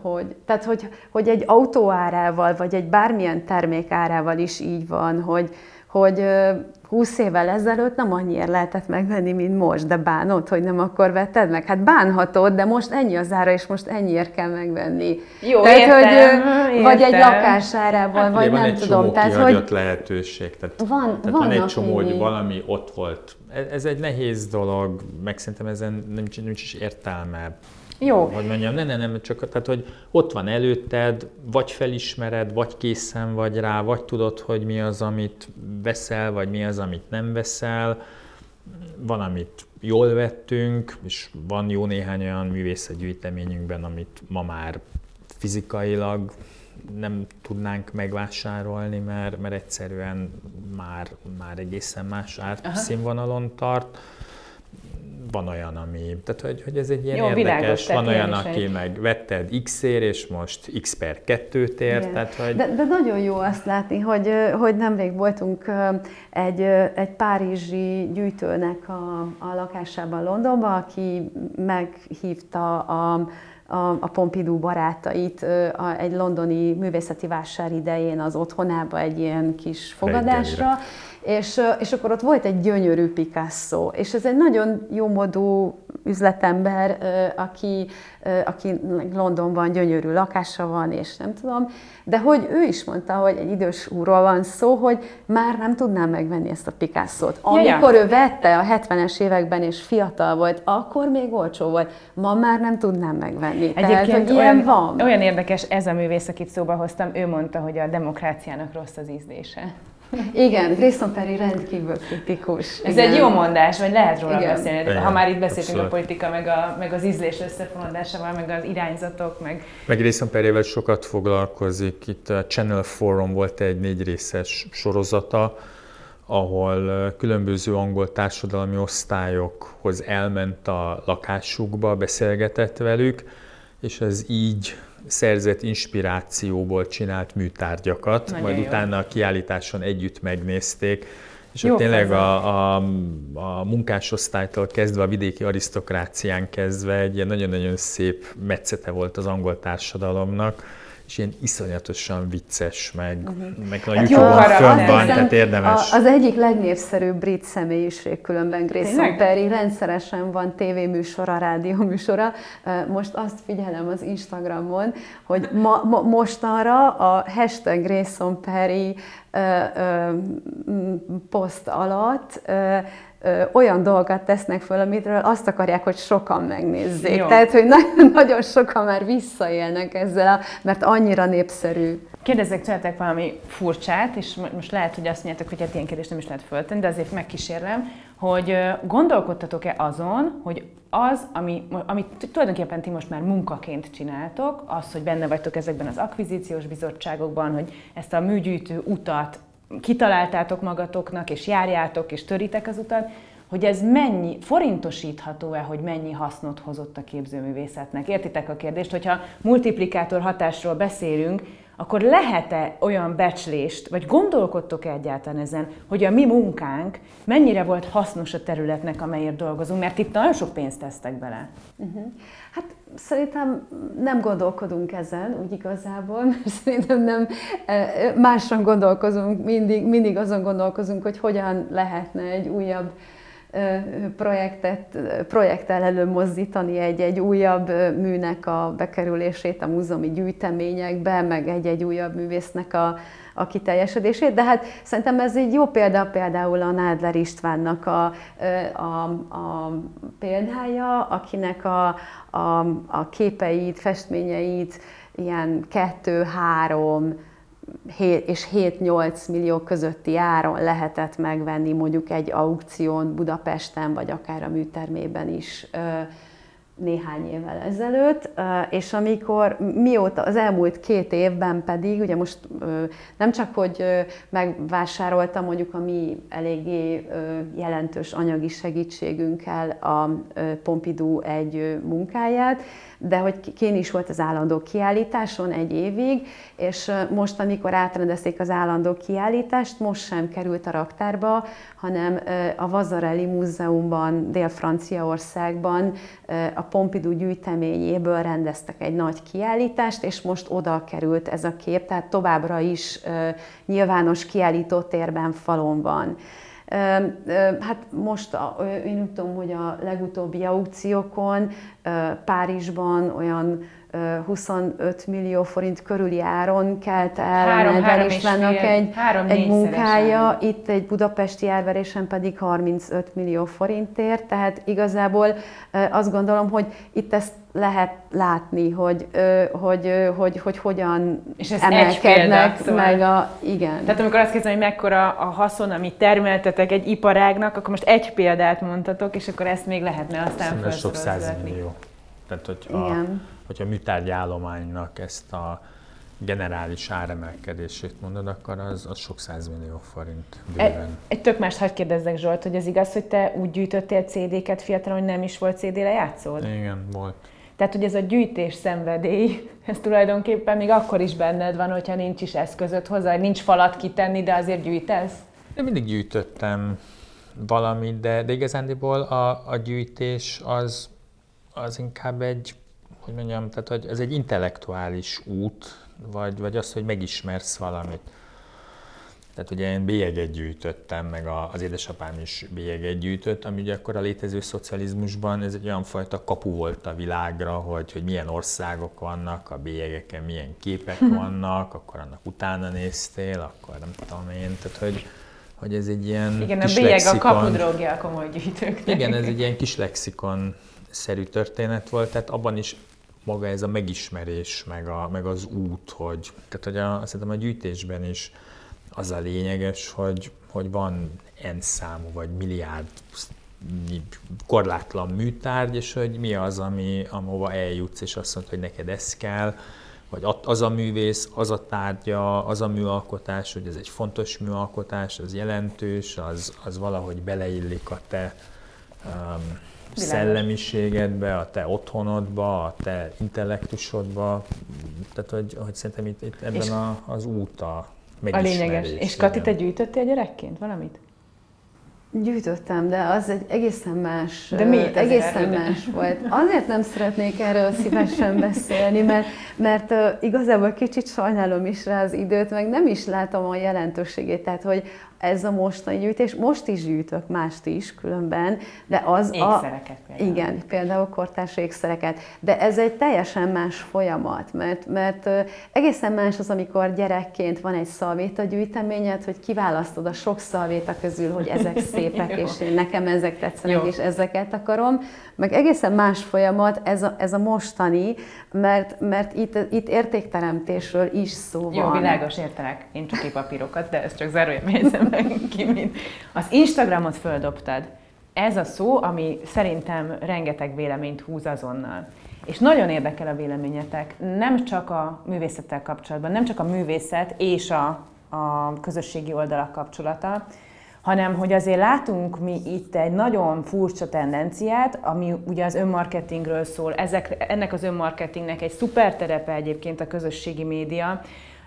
hogy, tehát hogy, hogy egy autó árával, vagy egy bármilyen termék árával is így van, hogy, hogy 20 évvel ezelőtt nem annyiért lehetett megvenni, mint most, de bánod, hogy nem akkor vetted meg? Hát bánhatod, de most ennyi az ára, és most ennyiért kell megvenni. Jó, Tehát, értem, hogy, értem. Vagy egy lakásárával, hát, vagy nem egy tudom. Tehát, hogy lehetőség. Tehát, van, tehát van egy csomó, hogy valami ott volt. Ez, ez egy nehéz dolog, meg szerintem ezen nincs, nincs is értelme jó. Hogy mondjam, nem, nem, nem, csak tehát, hogy ott van előtted, vagy felismered, vagy készen vagy rá, vagy tudod, hogy mi az, amit veszel, vagy mi az, amit nem veszel. Van, amit jól vettünk, és van jó néhány olyan művészetgyűjteményünkben, amit ma már fizikailag nem tudnánk megvásárolni, mert, mert egyszerűen már, már egészen más árszínvonalon tart van olyan, ami, tehát hogy, hogy ez egy ilyen Jó, érdekes, van olyan, aki egy... meg vetted x ér, és most x per 2-t ér, tehát hogy... De, de nagyon jó azt látni, hogy, hogy nemrég voltunk egy, egy párizsi gyűjtőnek a, a lakásában Londonban, aki meghívta a a, a Pompidou barátait a, egy londoni művészeti vásár idején az otthonába egy ilyen kis fogadásra, és, és akkor ott volt egy gyönyörű Picasso, és ez egy nagyon jó modú üzletember, aki, aki Londonban gyönyörű lakása van, és nem tudom, de hogy ő is mondta, hogy egy idős úrról van szó, hogy már nem tudnám megvenni ezt a Picasso-t. Amikor ő vette a 70-es években, és fiatal volt, akkor még olcsó volt, ma már nem tudnám megvenni. Egyébként Tehát, hogy olyan, van. olyan érdekes, ez a művész, akit szóba hoztam, ő mondta, hogy a demokráciának rossz az ízlése. Igen, Grayson Perry rendkívül kritikus. Ez Igen. egy jó mondás, vagy lehet róla Igen. beszélni. Igen. Ha már itt beszéltünk Abszolút. a politika, meg, a, meg az ízlés összefonódásával, meg az irányzatok, meg... Meg Grayson Perryvel sokat foglalkozik. Itt a Channel Forum volt egy négy részes sorozata, ahol különböző angol társadalmi osztályokhoz elment a lakásukba, beszélgetett velük, és ez így szerzett inspirációból csinált műtárgyakat, Nagyon majd jó. utána a kiállításon együtt megnézték, és ott tényleg a, a, a munkásosztálytól kezdve, a vidéki arisztokrácián kezdve egy ilyen nagyon-nagyon szép metszete volt az angol társadalomnak, és ilyen iszonyatosan vicces, meg, uh-huh. meg a hát YouTube-on fönn van, tehát érdemes. A, az egyik legnépszerűbb brit személyiség különben Grayson Perry, rendszeresen van tévéműsora, rádióműsora. Most azt figyelem az Instagramon, hogy ma, ma, mostanra a hashtag Grayson Perry poszt alatt ö, olyan dolgokat tesznek föl, amitről azt akarják, hogy sokan megnézzék. Jó. Tehát, hogy nagyon, [LAUGHS] nagyon sokan már visszaélnek ezzel, a, mert annyira népszerű. Kérdezzek tőletek valami furcsát, és most lehet, hogy azt mondjátok, hogy hát ilyen kérdést nem is lehet föltenni, de azért megkísérlem, hogy gondolkodtatok-e azon, hogy az, ami, amit tulajdonképpen ti most már munkaként csináltok, az, hogy benne vagytok ezekben az akvizíciós bizottságokban, hogy ezt a műgyűjtő utat kitaláltátok magatoknak, és járjátok, és töritek az utat, hogy ez mennyi, forintosítható-e, hogy mennyi hasznot hozott a képzőművészetnek? Értitek a kérdést, hogyha multiplikátor hatásról beszélünk, akkor lehet-e olyan becslést, vagy gondolkodtok-e egyáltalán ezen, hogy a mi munkánk mennyire volt hasznos a területnek, amelyért dolgozunk, mert itt nagyon sok pénzt tesztek bele. Uh-huh. Szerintem nem gondolkodunk ezen, úgy igazából, [LAUGHS] mert szerintem nem máson gondolkozunk, mindig, mindig azon gondolkozunk, hogy hogyan lehetne egy újabb projektet, projekttel előmozdítani egy, egy újabb műnek a bekerülését a múzeumi gyűjteményekbe, meg egy-egy újabb művésznek a, a kiteljesedését, de hát szerintem ez egy jó példa például a Nádler Istvánnak a, a, a példája, akinek a, a, a képeit, festményeit ilyen kettő-három 7 és 7-8 millió közötti áron lehetett megvenni mondjuk egy aukción Budapesten, vagy akár a műtermében is néhány évvel ezelőtt, és amikor mióta az elmúlt két évben pedig, ugye most nem csak, hogy megvásároltam mondjuk a mi eléggé jelentős anyagi segítségünkkel a Pompidou egy munkáját, de hogy kén is volt az állandó kiállításon egy évig, és most, amikor átrendezték az állandó kiállítást, most sem került a raktárba, hanem a Vazarelli Múzeumban, Dél-Franciaországban a Pompidou gyűjteményéből rendeztek egy nagy kiállítást, és most oda került ez a kép, tehát továbbra is nyilvános kiállítótérben falon van. Hát most én úgy tudom, hogy a legutóbbi aukciókon Párizsban olyan 25 millió forint körüli áron kelt el három, három Istvánnak egy, három, egy munkája, itt egy budapesti árverésen pedig 35 millió forintért, tehát igazából azt gondolom, hogy itt ezt lehet látni, hogy, hogy, hogy, hogy hogyan És ez emelkednek példa, szóval. meg a... Igen. Tehát amikor azt kezdem, hogy mekkora a haszon, amit termeltetek egy iparágnak, akkor most egy példát mondtatok, és akkor ezt még lehetne aztán felszorozni. sok százmillió. Tehát, hogyha, Igen. Hogyha a műtárgyi állománynak ezt a generális áremelkedését mondod, akkor az, az sok százmillió forint bőven. Egy, egy tök más hagyd kérdezzek Zsolt, hogy az igaz, hogy te úgy gyűjtöttél CD-ket fiatalon, hogy nem is volt CD-re játszód? Igen, volt. Tehát, hogy ez a gyűjtés szenvedély, ez tulajdonképpen még akkor is benned van, hogyha nincs is eszközöd hozzá, nincs falat kitenni, de azért gyűjtesz? Én mindig gyűjtöttem valamit, de, de igazándiból a, a gyűjtés az, az inkább egy, hogy mondjam, tehát hogy ez egy intellektuális út, vagy, vagy az, hogy megismersz valamit. Tehát ugye én bélyeget gyűjtöttem, meg az édesapám is bélyeget gyűjtött, ami ugye akkor a létező szocializmusban ez egy olyan fajta kapu volt a világra, hogy, hogy milyen országok vannak, a bélyegeken milyen képek vannak, akkor annak utána néztél, akkor nem tudom én, tehát hogy, hogy ez egy ilyen Igen, kis a bélyeg lexikon, a kapudrógja a komoly gyűjtők. Igen, ez egy ilyen kis lexikon szerű történet volt, tehát abban is maga ez a megismerés, meg, a, meg az út, hogy, tehát hogy a, szerintem a gyűjtésben is az a lényeges, hogy, hogy van n számú vagy milliárd korlátlan műtárgy, és hogy mi az, ami, amova eljutsz, és azt mondod, hogy neked ez kell, vagy az a művész, az a tárgya, az a műalkotás, hogy ez egy fontos műalkotás, az jelentős, az, az valahogy beleillik a te um, szellemiségedbe, a te otthonodba, a te intellektusodba. Tehát, hogy, hogy szerintem itt, itt ebben a, az út a a lényeges. És Kati, te gyűjtöttél gyerekként valamit? Gyűjtöttem, de az egy egészen más, de miért egészen más volt. Azért nem szeretnék erről szívesen beszélni, mert, mert uh, igazából kicsit sajnálom is rá az időt, meg nem is látom a jelentőségét. Tehát, hogy ez a mostani gyűjtés, most is gyűjtök mást is különben, de az ékszereket a... Például. Igen, például kortárs ékszereket, de ez egy teljesen más folyamat, mert, mert egészen más az, amikor gyerekként van egy szalvéta gyűjteményed, hogy kiválasztod a sok szalvéta közül, hogy ezek [LAUGHS] szépek, és én nekem ezek tetszenek, Jó. és ezeket akarom, meg egészen más folyamat ez a, ez a mostani, mert, mert itt, itt értékteremtésről is szó van. Jó, világos, értelek. Én csak papírokat, de ez csak meg ki, mint. Az Instagramot földobtad. Ez a szó, ami szerintem rengeteg véleményt húz azonnal. És nagyon érdekel a véleményetek, nem csak a művészettel kapcsolatban, nem csak a művészet és a, a közösségi oldalak kapcsolata, hanem hogy azért látunk mi itt egy nagyon furcsa tendenciát, ami ugye az önmarketingről szól, Ezek, ennek az önmarketingnek egy szuper terepe egyébként a közösségi média,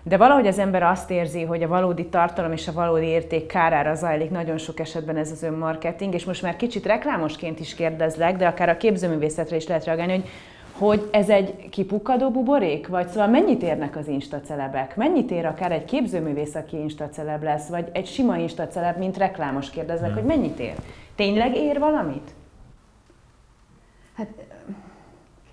de valahogy az ember azt érzi, hogy a valódi tartalom és a valódi érték kárára zajlik nagyon sok esetben ez az önmarketing, és most már kicsit reklámosként is kérdezlek, de akár a képzőművészetre is lehet reagálni, hogy hogy ez egy kipukkadó buborék? Vagy szóval mennyit érnek az instacelebek? Mennyit ér akár egy képzőművész, aki instaceleb lesz, vagy egy sima instaceleb, mint reklámos kérdezek, hmm. hogy mennyit ér? Tényleg ér valamit? Hát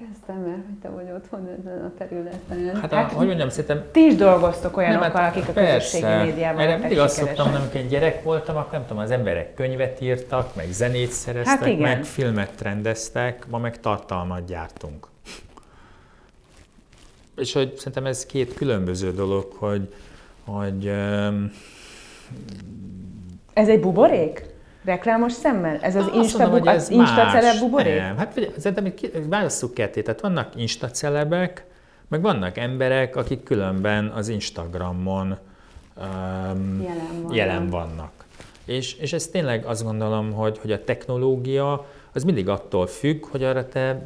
kezdtem, mert hogy te vagy otthon ezen a területen. Hát, hát hogy mondjam, szerintem... Ti is dolgoztok olyanokkal, nem, hát akik a közösségi médiában Erre mindig azt szoktam, amikor én gyerek voltam, akkor nem tudom, az emberek könyvet írtak, meg zenét szereztek, hát meg filmet rendeztek, ma meg tartalmat gyártunk. És hogy szerintem ez két különböző dolog, hogy, hogy ez egy buborék? Reklámos szemmel? Ez az Insta, mondom, bu- ez az Insta celeb buborék? Nem, hát szerintem válasszuk ketté. Tehát vannak Insta celebek, meg vannak emberek, akik különben az Instagramon um, jelen, van. jelen vannak. És, és ez tényleg azt gondolom, hogy, hogy a technológia az mindig attól függ, hogy arra te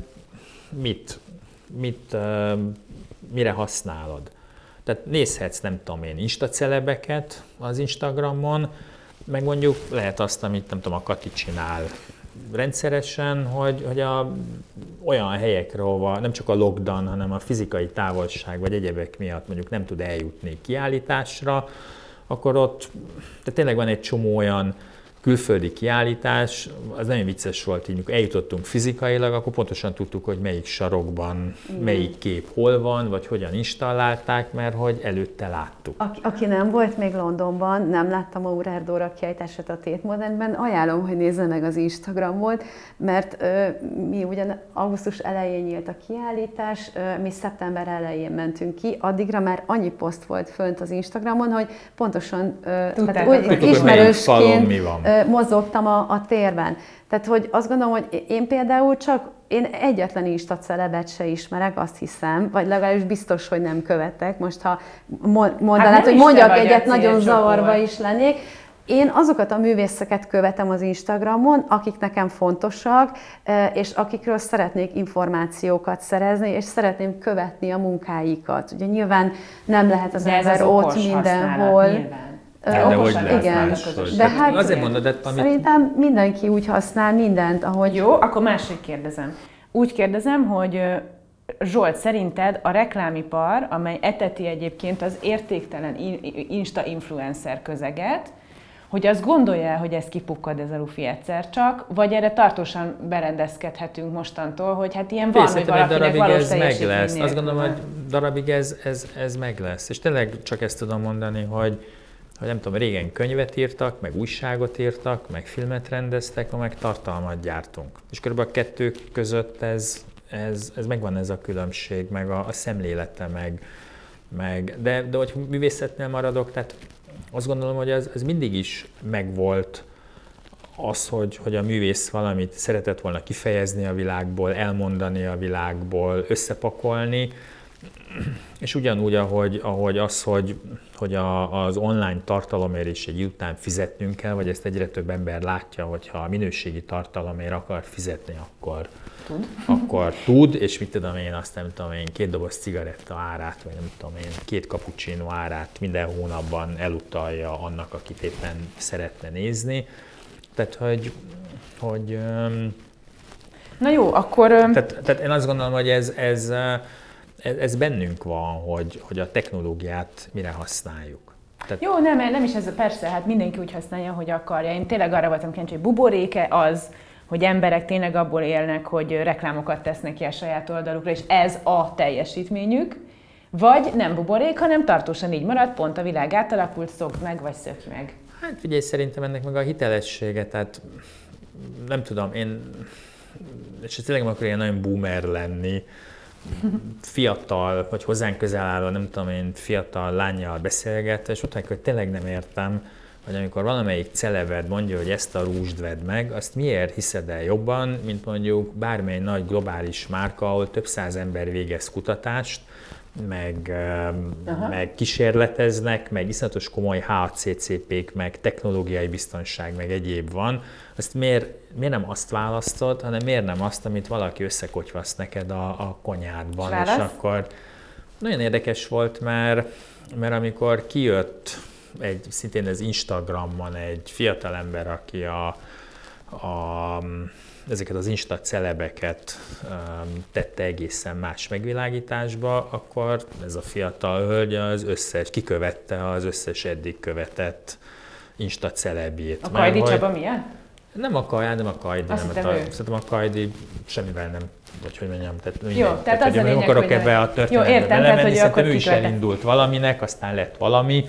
mit, mit, uh, mire használod. Tehát nézhetsz, nem tudom én, Insta celebeket az Instagramon, meg mondjuk lehet azt, amit nem tudom, a Kati csinál rendszeresen, hogy, hogy a, olyan helyekre, ahova nem csak a lockdown, hanem a fizikai távolság vagy egyebek miatt mondjuk nem tud eljutni kiállításra, akkor ott de tényleg van egy csomó olyan külföldi kiállítás, az nagyon vicces volt, így eljutottunk fizikailag, akkor pontosan tudtuk, hogy melyik sarokban, Igen. melyik kép hol van, vagy hogyan installálták, mert hogy előtte láttuk. Aki, aki nem volt még Londonban, nem láttam a Urer Dóra kiállítását a Tate Modernben, ajánlom, hogy nézze meg az Instagramot, mert ö, mi ugyan augusztus elején nyílt a kiállítás, ö, mi szeptember elején mentünk ki, addigra már annyi poszt volt fönt az Instagramon, hogy pontosan ö, tehát úgy, ismerősként mozogtam a, a térben. Tehát, hogy azt gondolom, hogy én például csak én egyetlen Insta celebet se ismerek, azt hiszem, vagy legalábbis biztos, hogy nem követek. Most ha mondanád, hát hogy mondjak egyet, nagyon zavarba is lennék. Én azokat a művészeket követem az Instagramon, akik nekem fontosak, és akikről szeretnék információkat szerezni, és szeretném követni a munkáikat. Ugye nyilván nem lehet az De ember ott mindenhol. Nyilván de, de hogy lehet igen. Máshogy. De hát azért mondod, de amit... Szerintem mindenki úgy használ mindent, ahogy... Jó, akkor máshogy kérdezem. Úgy kérdezem, hogy Zsolt, szerinted a reklámipar, amely eteti egyébként az értéktelen Insta influencer közeget, hogy azt gondolja hogy ez kipukkad ez a lufi egyszer csak, vagy erre tartósan berendezkedhetünk mostantól, hogy hát ilyen van, hogy valakinek valós ez meg lesz. Azt gondolom, hogy darabig ez, ez, ez meg lesz. És tényleg csak ezt tudom mondani, hogy hogy nem tudom, régen könyvet írtak, meg újságot írtak, meg filmet rendeztek, meg tartalmat gyártunk. És körülbelül a kettő között ez, ez, ez megvan ez a különbség, meg a, a szemlélete, meg, meg de, de hogy művészetnél maradok, tehát azt gondolom, hogy ez, ez mindig is megvolt az, hogy, hogy a művész valamit szeretett volna kifejezni a világból, elmondani a világból, összepakolni, [CLEARS THROAT] és ugyanúgy, ahogy, ahogy az, hogy, hogy a, az online tartalomért is egy után fizetnünk kell, vagy ezt egyre több ember látja, hogy ha a minőségi tartalomért akar fizetni, akkor tud, akkor tud és mit tudom én, azt nem tudom én, két doboz cigaretta árát, vagy nem tudom én, két cappuccino árát minden hónapban elutalja annak, akit éppen szeretne nézni. Tehát, hogy, hogy Na jó, akkor... Tehát, tehát én azt gondolom, hogy ez, ez ez, ez bennünk van, hogy, hogy a technológiát mire használjuk. Tehát... Jó, nem, nem is ez, persze, hát mindenki úgy használja, hogy akarja. Én tényleg arra voltam kíváncsi, hogy buboréke az, hogy emberek tényleg abból élnek, hogy reklámokat tesznek ki a saját oldalukra, és ez a teljesítményük, vagy nem buborék, hanem tartósan így marad, pont a világ átalakult, szokd meg, vagy szökj meg. Hát figyelj, szerintem ennek meg a hitelessége, tehát nem tudom, én, és tényleg akarok ilyen nagyon boomer lenni, fiatal, vagy hozzánk közel álló, nem tudom én, fiatal lányjal beszélget, és ott hogy tényleg nem értem, hogy amikor valamelyik celebed mondja, hogy ezt a rúst vedd meg, azt miért hiszed el jobban, mint mondjuk bármely nagy globális márka, ahol több száz ember végez kutatást, meg, meg kísérleteznek, meg iszonyatos komoly HACCP-k, meg technológiai biztonság, meg egyéb van, azt miért, miért nem azt választod, hanem miért nem azt, amit valaki összekotyvasz neked a, a konyhádban, és, és akkor nagyon érdekes volt, mert, mert amikor kijött egy, szintén az Instagramon egy fiatalember, aki a, a ezeket az Insta celebeket um, tette egészen más megvilágításba, akkor ez a fiatal hölgy az összes, kikövette az összes eddig követett Insta celebjét. A Kajdi Csaba milyen? Nem a Kajdi, nem a Kajdi, Azt nem, a, szerintem a Kajdi semmivel nem vagy hogy mondjam, tehát, jó, tehát, tehát az nem akarok ebbe a történetbe jó, értem, belemenni, tehát, hogy ő is elindult valaminek, aztán lett valami,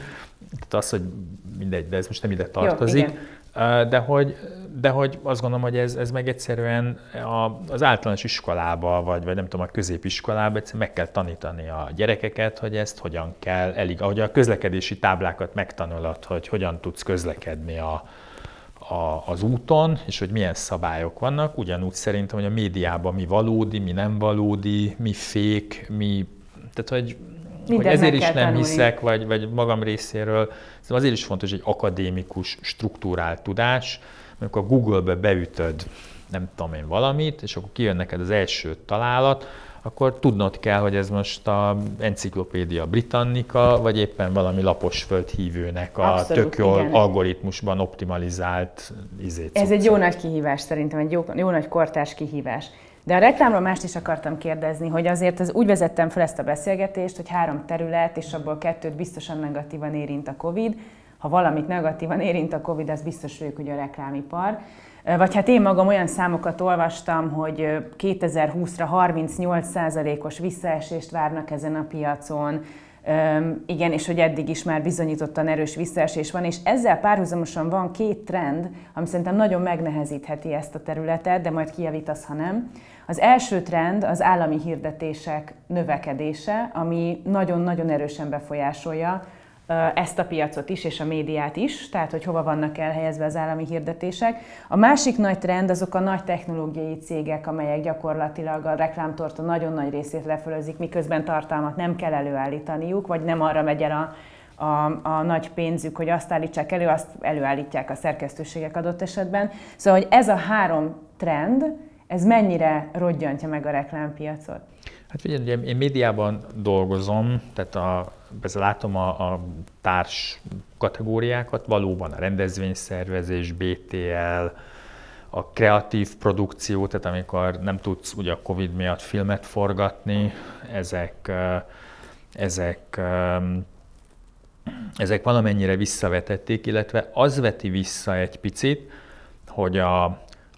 tehát az, hogy mindegy, de ez most nem ide tartozik. Jó, De hogy, de hogy azt gondolom, hogy ez, ez meg egyszerűen a, az általános iskolába, vagy, vagy nem tudom, a középiskolába egyszerűen meg kell tanítani a gyerekeket, hogy ezt hogyan kell elég, ahogy a közlekedési táblákat megtanulod, hogy hogyan tudsz közlekedni a, a, az úton, és hogy milyen szabályok vannak. Ugyanúgy szerintem, hogy a médiában mi valódi, mi nem valódi, mi fék, mi... Tehát, hogy hogy ezért is nem tanulni. hiszek, vagy, vagy magam részéről, azért is fontos egy akadémikus, struktúrált tudás, amikor a Google-be beütöd, nem tudom én valamit, és akkor kijön neked az első találat, akkor tudnod kell, hogy ez most a enciklopédia Britannica, vagy éppen valami lapos földhívőnek a Abszolút, tök jól igen. algoritmusban optimalizált izét. Ez egy jó nagy kihívás szerintem, egy jó, jó nagy kortás kihívás. De a reklámról mást is akartam kérdezni, hogy azért ez úgy vezettem fel ezt a beszélgetést, hogy három terület, és abból kettőt biztosan negatívan érint a COVID. Ha valamit negatívan érint a COVID, az biztos vagyok, hogy a reklámipar. Vagy hát én magam olyan számokat olvastam, hogy 2020-ra 38%-os visszaesést várnak ezen a piacon, igen, és hogy eddig is már bizonyítottan erős visszaesés van, és ezzel párhuzamosan van két trend, ami szerintem nagyon megnehezítheti ezt a területet, de majd kijavítasz, ha nem. Az első trend az állami hirdetések növekedése, ami nagyon-nagyon erősen befolyásolja ezt a piacot is, és a médiát is, tehát hogy hova vannak elhelyezve az állami hirdetések. A másik nagy trend azok a nagy technológiai cégek, amelyek gyakorlatilag a reklámtorta nagyon nagy részét lefölözik, miközben tartalmat nem kell előállítaniuk, vagy nem arra megy el a, a, a nagy pénzük, hogy azt állítsák elő, azt előállítják a szerkesztőségek adott esetben. Szóval, hogy ez a három trend, ez mennyire rodjantja meg a reklámpiacot? Hát figyelj, ugye én médiában dolgozom, tehát a, persze látom a, a társ kategóriákat, valóban a rendezvényszervezés, BTL, a kreatív produkció, tehát amikor nem tudsz ugye a Covid miatt filmet forgatni, ezek, ezek, ezek valamennyire visszavetették, illetve az veti vissza egy picit, hogy a,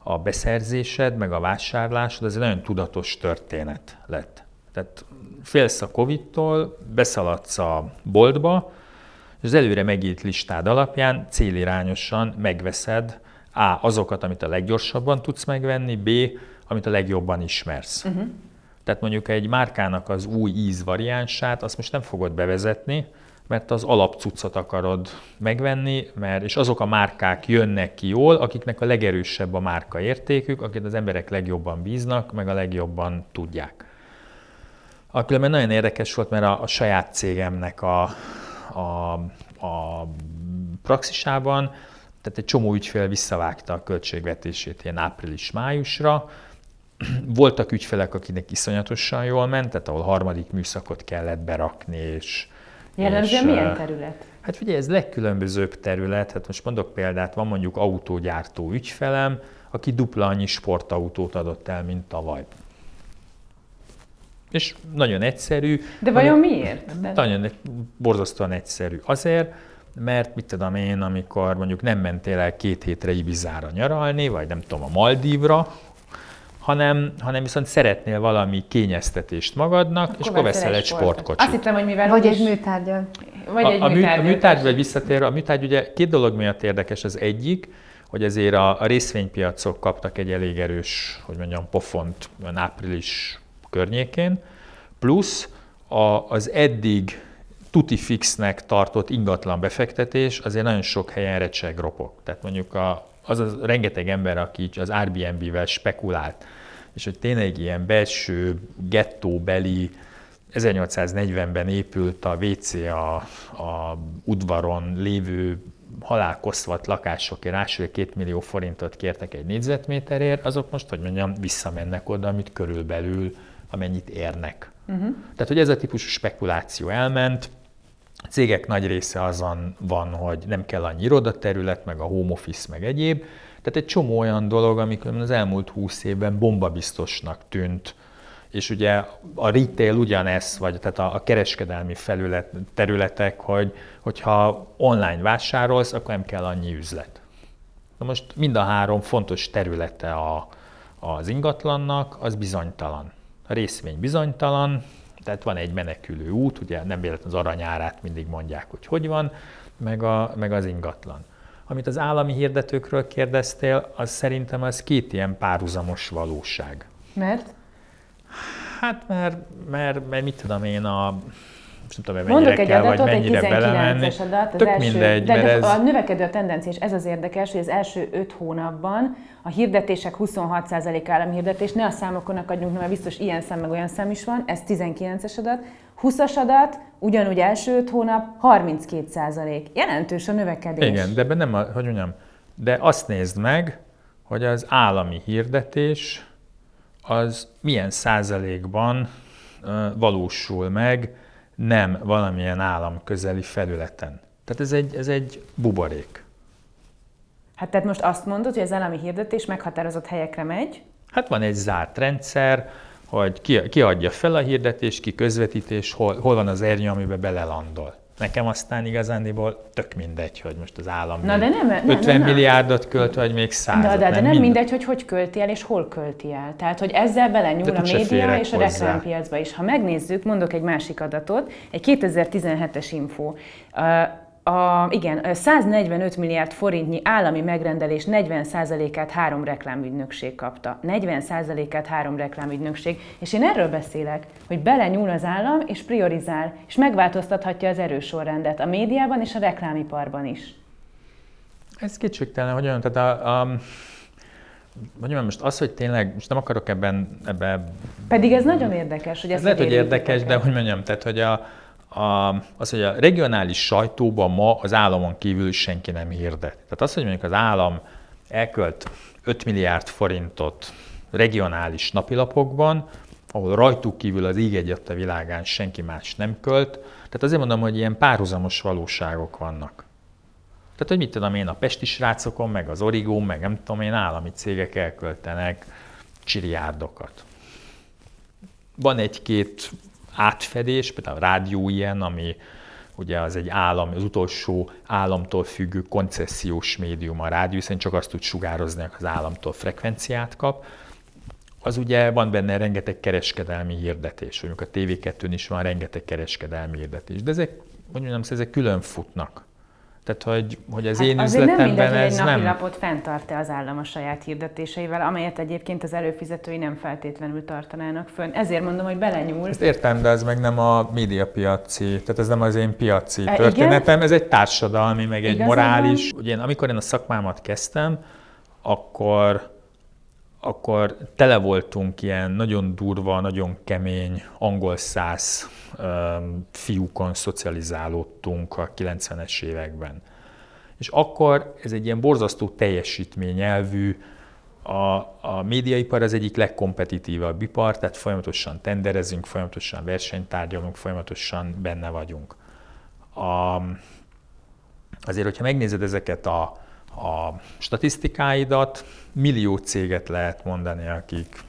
a beszerzésed, meg a vásárlásod, ez egy nagyon tudatos történet lett. Tehát félsz a Covid-tól, beszaladsz a boltba, és az előre megírt listád alapján célirányosan megveszed A. azokat, amit a leggyorsabban tudsz megvenni, B. amit a legjobban ismersz. Uh-huh. Tehát mondjuk egy márkának az új íz variánsát, azt most nem fogod bevezetni, mert az alapcuccot akarod megvenni, mert, és azok a márkák jönnek ki jól, akiknek a legerősebb a márka értékük, akik az emberek legjobban bíznak, meg a legjobban tudják. A különben nagyon érdekes volt, mert a, a saját cégemnek a, a, a praxisában, tehát egy csomó ügyfél visszavágta a költségvetését ilyen április-májusra, voltak ügyfelek, akinek iszonyatosan jól ment, tehát ahol harmadik műszakot kellett berakni, és Jellemzően milyen terület? Hát figyelj, ez legkülönbözőbb terület. Hát most mondok példát, van mondjuk autógyártó ügyfelem, aki dupla annyi sportautót adott el, mint tavaly. És nagyon egyszerű. De vajon miért? De... Nagyon borzasztóan egyszerű. Azért, mert mit tudom én, amikor mondjuk nem mentél el két hétre Ibizára nyaralni, vagy nem tudom, a Maldívra, hanem, hanem viszont szeretnél valami kényeztetést magadnak, akkor és akkor veszel egy sportkocsit. Azt hittem, hogy mivel... Vagy egy műtárgyal. Vagy egy a, műtárgy. A műtárgy, vagy visszatérve, a műtárgy ugye két dolog miatt érdekes. Az egyik, hogy azért a, a részvénypiacok kaptak egy elég erős, hogy mondjam, pofont április környékén, plusz a, az eddig tuti fixnek tartott ingatlan befektetés azért nagyon sok helyen recseg ropog. Tehát mondjuk a, az a rengeteg ember, aki az Airbnb-vel spekulált, és hogy tényleg ilyen belső gettóbeli 1840-ben épült a WC a, a udvaron lévő halálkoszvat lakásokért másfél két millió forintot kértek egy négyzetméterért, azok most, hogy mondjam, visszamennek oda, amit körülbelül, amennyit érnek. Uh-huh. Tehát, hogy ez a típusú spekuláció elment, a cégek nagy része azon van, hogy nem kell annyi irodaterület, meg a home office, meg egyéb, tehát egy csomó olyan dolog, amikor az elmúlt húsz évben bombabiztosnak tűnt, és ugye a retail ugyanez, vagy tehát a, a kereskedelmi felület, területek, hogy hogyha online vásárolsz, akkor nem kell annyi üzlet. Na most mind a három fontos területe a, az ingatlannak, az bizonytalan. A részvény bizonytalan, tehát van egy menekülő út, ugye nem véletlenül az aranyárát mindig mondják, hogy hogy van, meg, a, meg az ingatlan. amit az állami hirdetőkről kérdeztél, az szerintem az két ilyen párhuzamos valóság. Mert? Hát mert, mert, mert mit tudom én, a nem tudom, Mondok egy kell, adatot, vagy egy 19-es adat, az Tök első, mindegy, de, de ez... a növekedő a tendencia, és ez az érdekes, hogy az első öt hónapban a hirdetések 26% állami hirdetés, ne a számokon akadjunk, mert biztos ilyen szám meg olyan szám is van, ez 19-es adat, 20-as adat, ugyanúgy első öt hónap 32%. Jelentős a növekedés. Igen, de ebben nem, a, hogy mondjam, de azt nézd meg, hogy az állami hirdetés az milyen százalékban valósul meg nem valamilyen állam közeli felületen. Tehát ez egy, ez egy buborék. Hát tehát most azt mondod, hogy az állami hirdetés meghatározott helyekre megy? Hát van egy zárt rendszer, hogy ki, ki adja fel a hirdetést, ki közvetítés, hol, hol van az ernyő, amiben belelandol. Nekem aztán igazándiból tök mindegy, hogy most az állam Na, de nem, nem, 50 nem, milliárdot költ, vagy még 100 De, de, de nem, nem mindegy, mindegy, hogy hogy költi el, és hol költi el. Tehát, hogy ezzel belenyúl a média és a reklámpiacba is. Ha megnézzük, mondok egy másik adatot, egy 2017-es info. A, igen, 145 milliárd forintnyi állami megrendelés 40%-át három reklámügynökség kapta. 40%-át három reklámügynökség. És én erről beszélek, hogy belenyúl az állam és priorizál, és megváltoztathatja az erősorrendet a médiában és a reklámiparban is. Ez kétségtelen, hogy olyan, tehát a, a vagy most az, hogy tényleg, most nem akarok ebben, ebben... Pedig ez nagyon érdekes, hogy ez lehet, hogy érdekes, de hogy mondjam, tehát, hogy a, a, az, hogy a regionális sajtóban ma az államon kívül senki nem hirdet. Tehát az, hogy mondjuk az állam elkölt 5 milliárd forintot regionális napilapokban, ahol rajtuk kívül az íg a világán senki más nem költ. Tehát azért mondom, hogy ilyen párhuzamos valóságok vannak. Tehát, hogy mit tudom én, a pesti srácokon, meg az origó, meg nem tudom én, állami cégek elköltenek csiriárdokat. Van egy-két átfedés, például a rádió ilyen, ami ugye az egy állam, az utolsó államtól függő koncesziós médium a rádió, hiszen csak azt tud sugározni, hogy az államtól frekvenciát kap. Az ugye van benne rengeteg kereskedelmi hirdetés, mondjuk a TV2-n is van rengeteg kereskedelmi hirdetés, de ezek, mondjam, ezek külön futnak. Tehát, hogy, hogy az hát én üzletemben nem mindegy, ez hogy egy napilapot fenntart-e az állam a saját hirdetéseivel, amelyet egyébként az előfizetői nem feltétlenül tartanának fönn. Ezért mondom, hogy belenyúl. Ezt értem, de ez meg nem a médiapiaci, tehát ez nem az én piaci e, történetem, igen? ez egy társadalmi, meg egy Igazán morális. Ugye én, amikor én a szakmámat kezdtem, akkor akkor tele voltunk ilyen nagyon durva, nagyon kemény angol száz fiúkon szocializálódtunk a 90-es években. És akkor ez egy ilyen borzasztó teljesítményelvű, a, a médiaipar az egyik legkompetitívabb ipar, tehát folyamatosan tenderezünk, folyamatosan versenytárgyalunk, folyamatosan benne vagyunk. A, azért, hogyha megnézed ezeket a, a statisztikáidat, millió céget lehet mondani, akik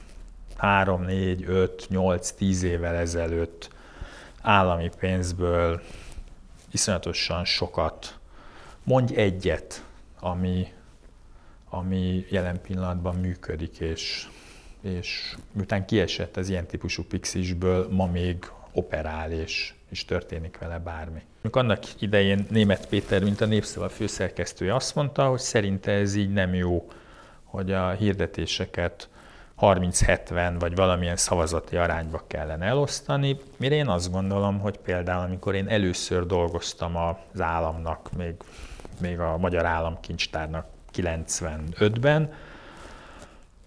3, 4, 5, 8, 10 évvel ezelőtt állami pénzből iszonyatosan sokat. Mondj egyet, ami, ami jelen pillanatban működik, és, és miután kiesett az ilyen típusú pixisből, ma még operál, és, és történik vele bármi. Annak idején német Péter, mint a Népszava főszerkesztője azt mondta, hogy szerinte ez így nem jó, hogy a hirdetéseket 30-70 vagy valamilyen szavazati arányba kellene elosztani, mire én azt gondolom, hogy például amikor én először dolgoztam az államnak, még, még a Magyar Államkincstárnak 95-ben,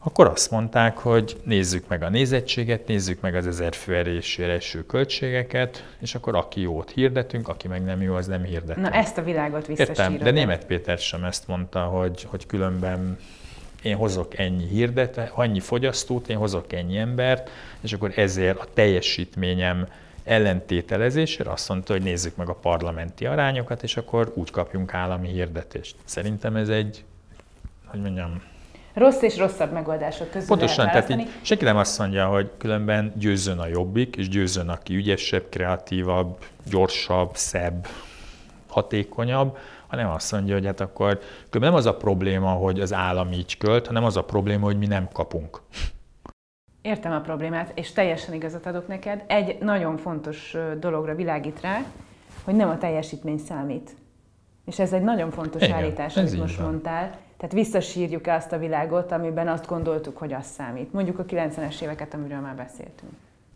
akkor azt mondták, hogy nézzük meg a nézettséget, nézzük meg az ezer fő erésére eső költségeket, és akkor aki jót hirdetünk, aki meg nem jó, az nem hirdetünk. Na ezt a világot visszasírod. Értem, de német Péter sem ezt mondta, hogy, hogy különben én hozok ennyi hirdet, annyi fogyasztót, én hozok ennyi embert, és akkor ezért a teljesítményem ellentételezésére azt mondta, hogy nézzük meg a parlamenti arányokat, és akkor úgy kapjunk állami hirdetést. Szerintem ez egy, hogy mondjam, Rossz és rosszabb megoldások közül Pontosan, tehát így senki nem azt mondja, hogy különben győzön a jobbik, és győzön aki ügyesebb, kreatívabb, gyorsabb, szebb, hatékonyabb, hanem azt mondja, hogy hát akkor nem az a probléma, hogy az állam így költ, hanem az a probléma, hogy mi nem kapunk. Értem a problémát, és teljesen igazat adok neked. Egy nagyon fontos dologra világít rá, hogy nem a teljesítmény számít. És ez egy nagyon fontos Igen, állítás, amit most van. mondtál. Tehát visszasírjuk-e azt a világot, amiben azt gondoltuk, hogy az számít. Mondjuk a 90-es éveket, amiről már beszéltünk.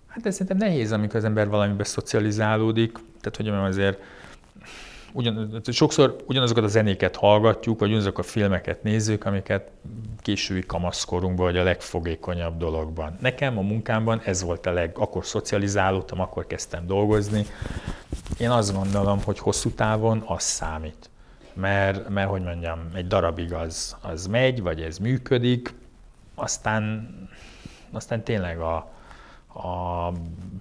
Hát ez szerintem nehéz, amikor az ember valamibe szocializálódik. Tehát, hogy azért ugyan, sokszor ugyanazokat a zenéket hallgatjuk, vagy ugyanazokat a filmeket nézzük, amiket késői kamaszkorunkban, vagy a legfogékonyabb dologban. Nekem a munkámban ez volt a leg, akkor szocializálódtam, akkor kezdtem dolgozni. Én azt gondolom, hogy hosszú távon az számít. Mert, mert hogy mondjam, egy darabig az, az megy, vagy ez működik, aztán, aztán tényleg a, a,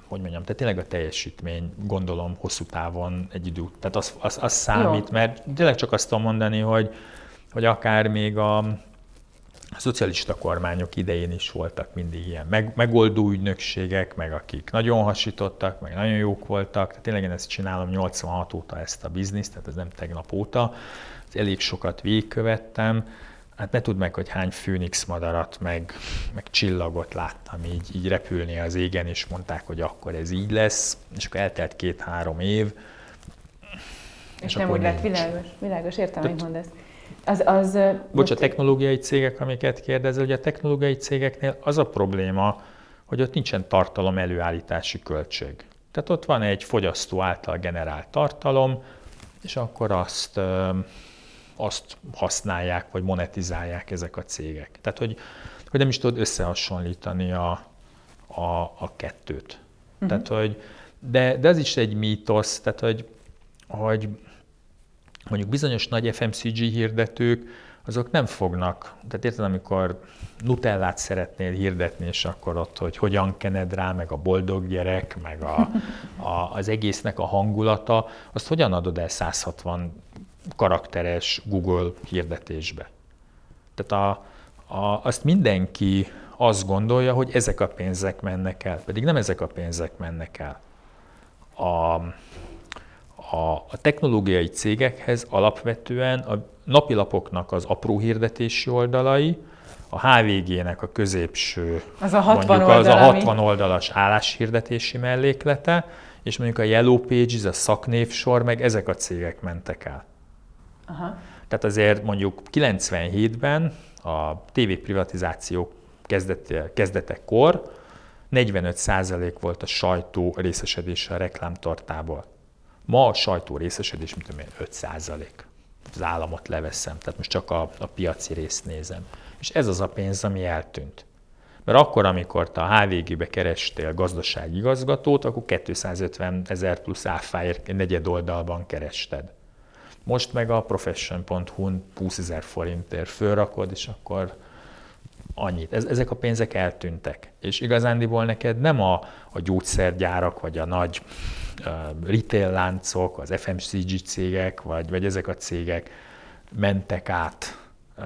hogy mondjam, tehát tényleg a teljesítmény, gondolom, hosszú távon egy idő, tehát az, az, az számít, Jó. mert tényleg csak azt tudom mondani, hogy, hogy akár még a, a szocialista kormányok idején is voltak mindig ilyen meg, megoldó ügynökségek, meg akik nagyon hasítottak, meg nagyon jók voltak. Tehát tényleg én ezt csinálom 86 óta ezt a bizniszt, tehát ez nem tegnap óta. Elég sokat végigkövettem hát ne tudd meg, hogy hány főnix madarat, meg, meg csillagot láttam így, így repülni az égen, és mondták, hogy akkor ez így lesz, és akkor eltelt két-három év. És, és nem úgy lett világos, világos, értem, hogy mondasz. Az, az, Bocs, a technológiai cégek, amiket kérdezel, hogy a technológiai cégeknél az a probléma, hogy ott nincsen tartalom előállítási költség. Tehát ott van egy fogyasztó által generált tartalom, és akkor azt azt használják, vagy monetizálják ezek a cégek. Tehát, hogy, hogy nem is tudod összehasonlítani a, a, a kettőt. Uh-huh. Tehát, hogy, de, de ez is egy mítosz, tehát, hogy, hogy mondjuk bizonyos nagy FMCG hirdetők, azok nem fognak, tehát érted, amikor Nutellát szeretnél hirdetni, és akkor ott, hogy hogyan kened rá, meg a boldog gyerek, meg a, a, az egésznek a hangulata, azt hogyan adod el 160 karakteres Google hirdetésbe. Tehát a, a, azt mindenki azt gondolja, hogy ezek a pénzek mennek el, pedig nem ezek a pénzek mennek el. A, a, a technológiai cégekhez alapvetően a napilapoknak az apró hirdetési oldalai, a HVG-nek a középső, az a 60, mondjuk oldal, az a 60 oldalas álláshirdetési melléklete, és mondjuk a Yellow Pages, a szaknévsor, meg ezek a cégek mentek el. Aha. Tehát azért mondjuk 97-ben a tévéprivatizáció kezdete, kezdetekor 45% volt a sajtó részesedése a reklámtartából. Ma a sajtó részesedés, mint tudom én, 5%. Az államot leveszem, tehát most csak a, a piaci részt nézem. És ez az a pénz, ami eltűnt. Mert akkor, amikor te a HVG-be kerestél gazdasági igazgatót, akkor 250 ezer plusz áfáért egy negyed oldalban kerested. Most meg a profession.hu-n 20 ezer forintért fölrakod, és akkor annyit. Ez, ezek a pénzek eltűntek. És igazándiból neked nem a, a gyógyszergyárak, vagy a nagy retail láncok, az FMCG cégek, vagy, vagy ezek a cégek mentek át uh,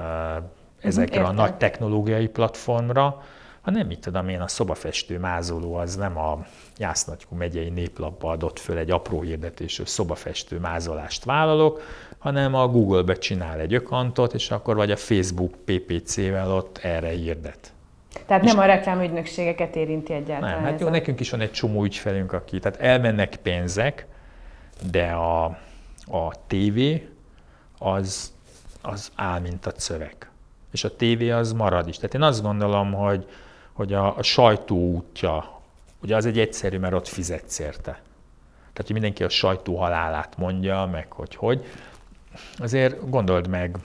ezekre Értem. a nagy technológiai platformra, hanem mit tudom én, a szobafestő mázoló az nem a Jásznagykú megyei néplapba adott föl egy apró hirdetésű szobafestő mázolást vállalok, hanem a Google-be csinál egy ökantot, és akkor vagy a Facebook PPC-vel ott erre hirdet. Tehát nem a reklámügynökségeket érinti egyáltalán. Nem, hát jó, a... nekünk is van egy csomó ügyfelünk, aki, tehát elmennek pénzek, de a, a tévé az, az áll, mint a szöveg. És a tévé az marad is. Tehát én azt gondolom, hogy, hogy a, a sajtó útja Ugye az egy egyszerű, mert ott fizetsz érte. Tehát, hogy mindenki a sajtó halálát mondja, meg hogy hogy. Azért gondold meg,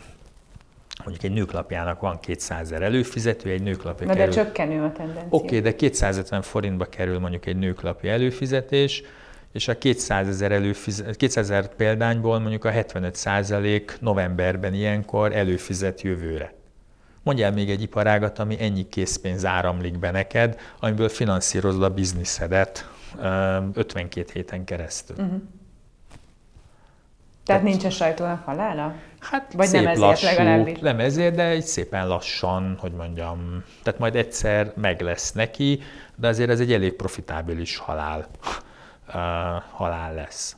mondjuk egy nőklapjának van 200 ezer előfizető, egy nőklapja Na kerül... de csökkenő a tendencia. Oké, okay, de 250 forintba kerül mondjuk egy nőklapja előfizetés, és a 200 ezer, előfizet, 200 ezer példányból mondjuk a 75 százalék novemberben ilyenkor előfizet jövőre. Mondjál még egy iparágat, ami ennyi készpénz áramlik be neked, amiből finanszírozod a bizniszedet 52 héten keresztül. Uh-huh. Tehát, nincs a sajtónak halála? Hát Vagy szép nem ezért lassú, legalábbis? Nem ezért, de egy szépen lassan, hogy mondjam, tehát majd egyszer meg lesz neki, de azért ez egy elég profitábilis halál, uh, halál lesz.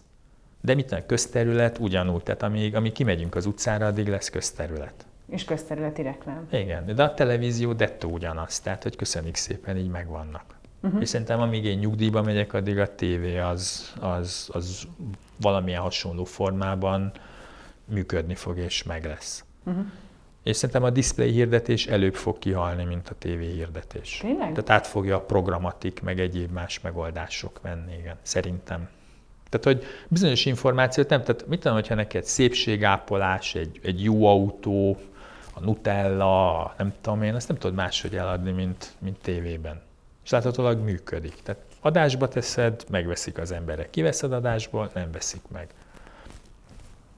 De mit a közterület ugyanúgy, tehát amíg, amíg kimegyünk az utcára, addig lesz közterület. És közterületi reklám. Igen, de a televízió dettó ugyanaz, tehát hogy köszönjük szépen, így megvannak. Uh-huh. És szerintem amíg én nyugdíjba megyek, addig a tévé az, az, az valamilyen hasonló formában működni fog és meg lesz. Uh-huh. És szerintem a display hirdetés előbb fog kihalni, mint a TV hirdetés. Tényleg? Tehát át fogja a programatik, meg egyéb más megoldások venni, igen, szerintem. Tehát, hogy bizonyos információt nem, tehát mit tudom, hogyha neked szépségápolás, egy, egy jó autó, a Nutella, nem tudom én, ezt nem tudod máshogy eladni, mint, mint tévében. És láthatólag működik. Tehát adásba teszed, megveszik az emberek. Kiveszed adásból, nem veszik meg.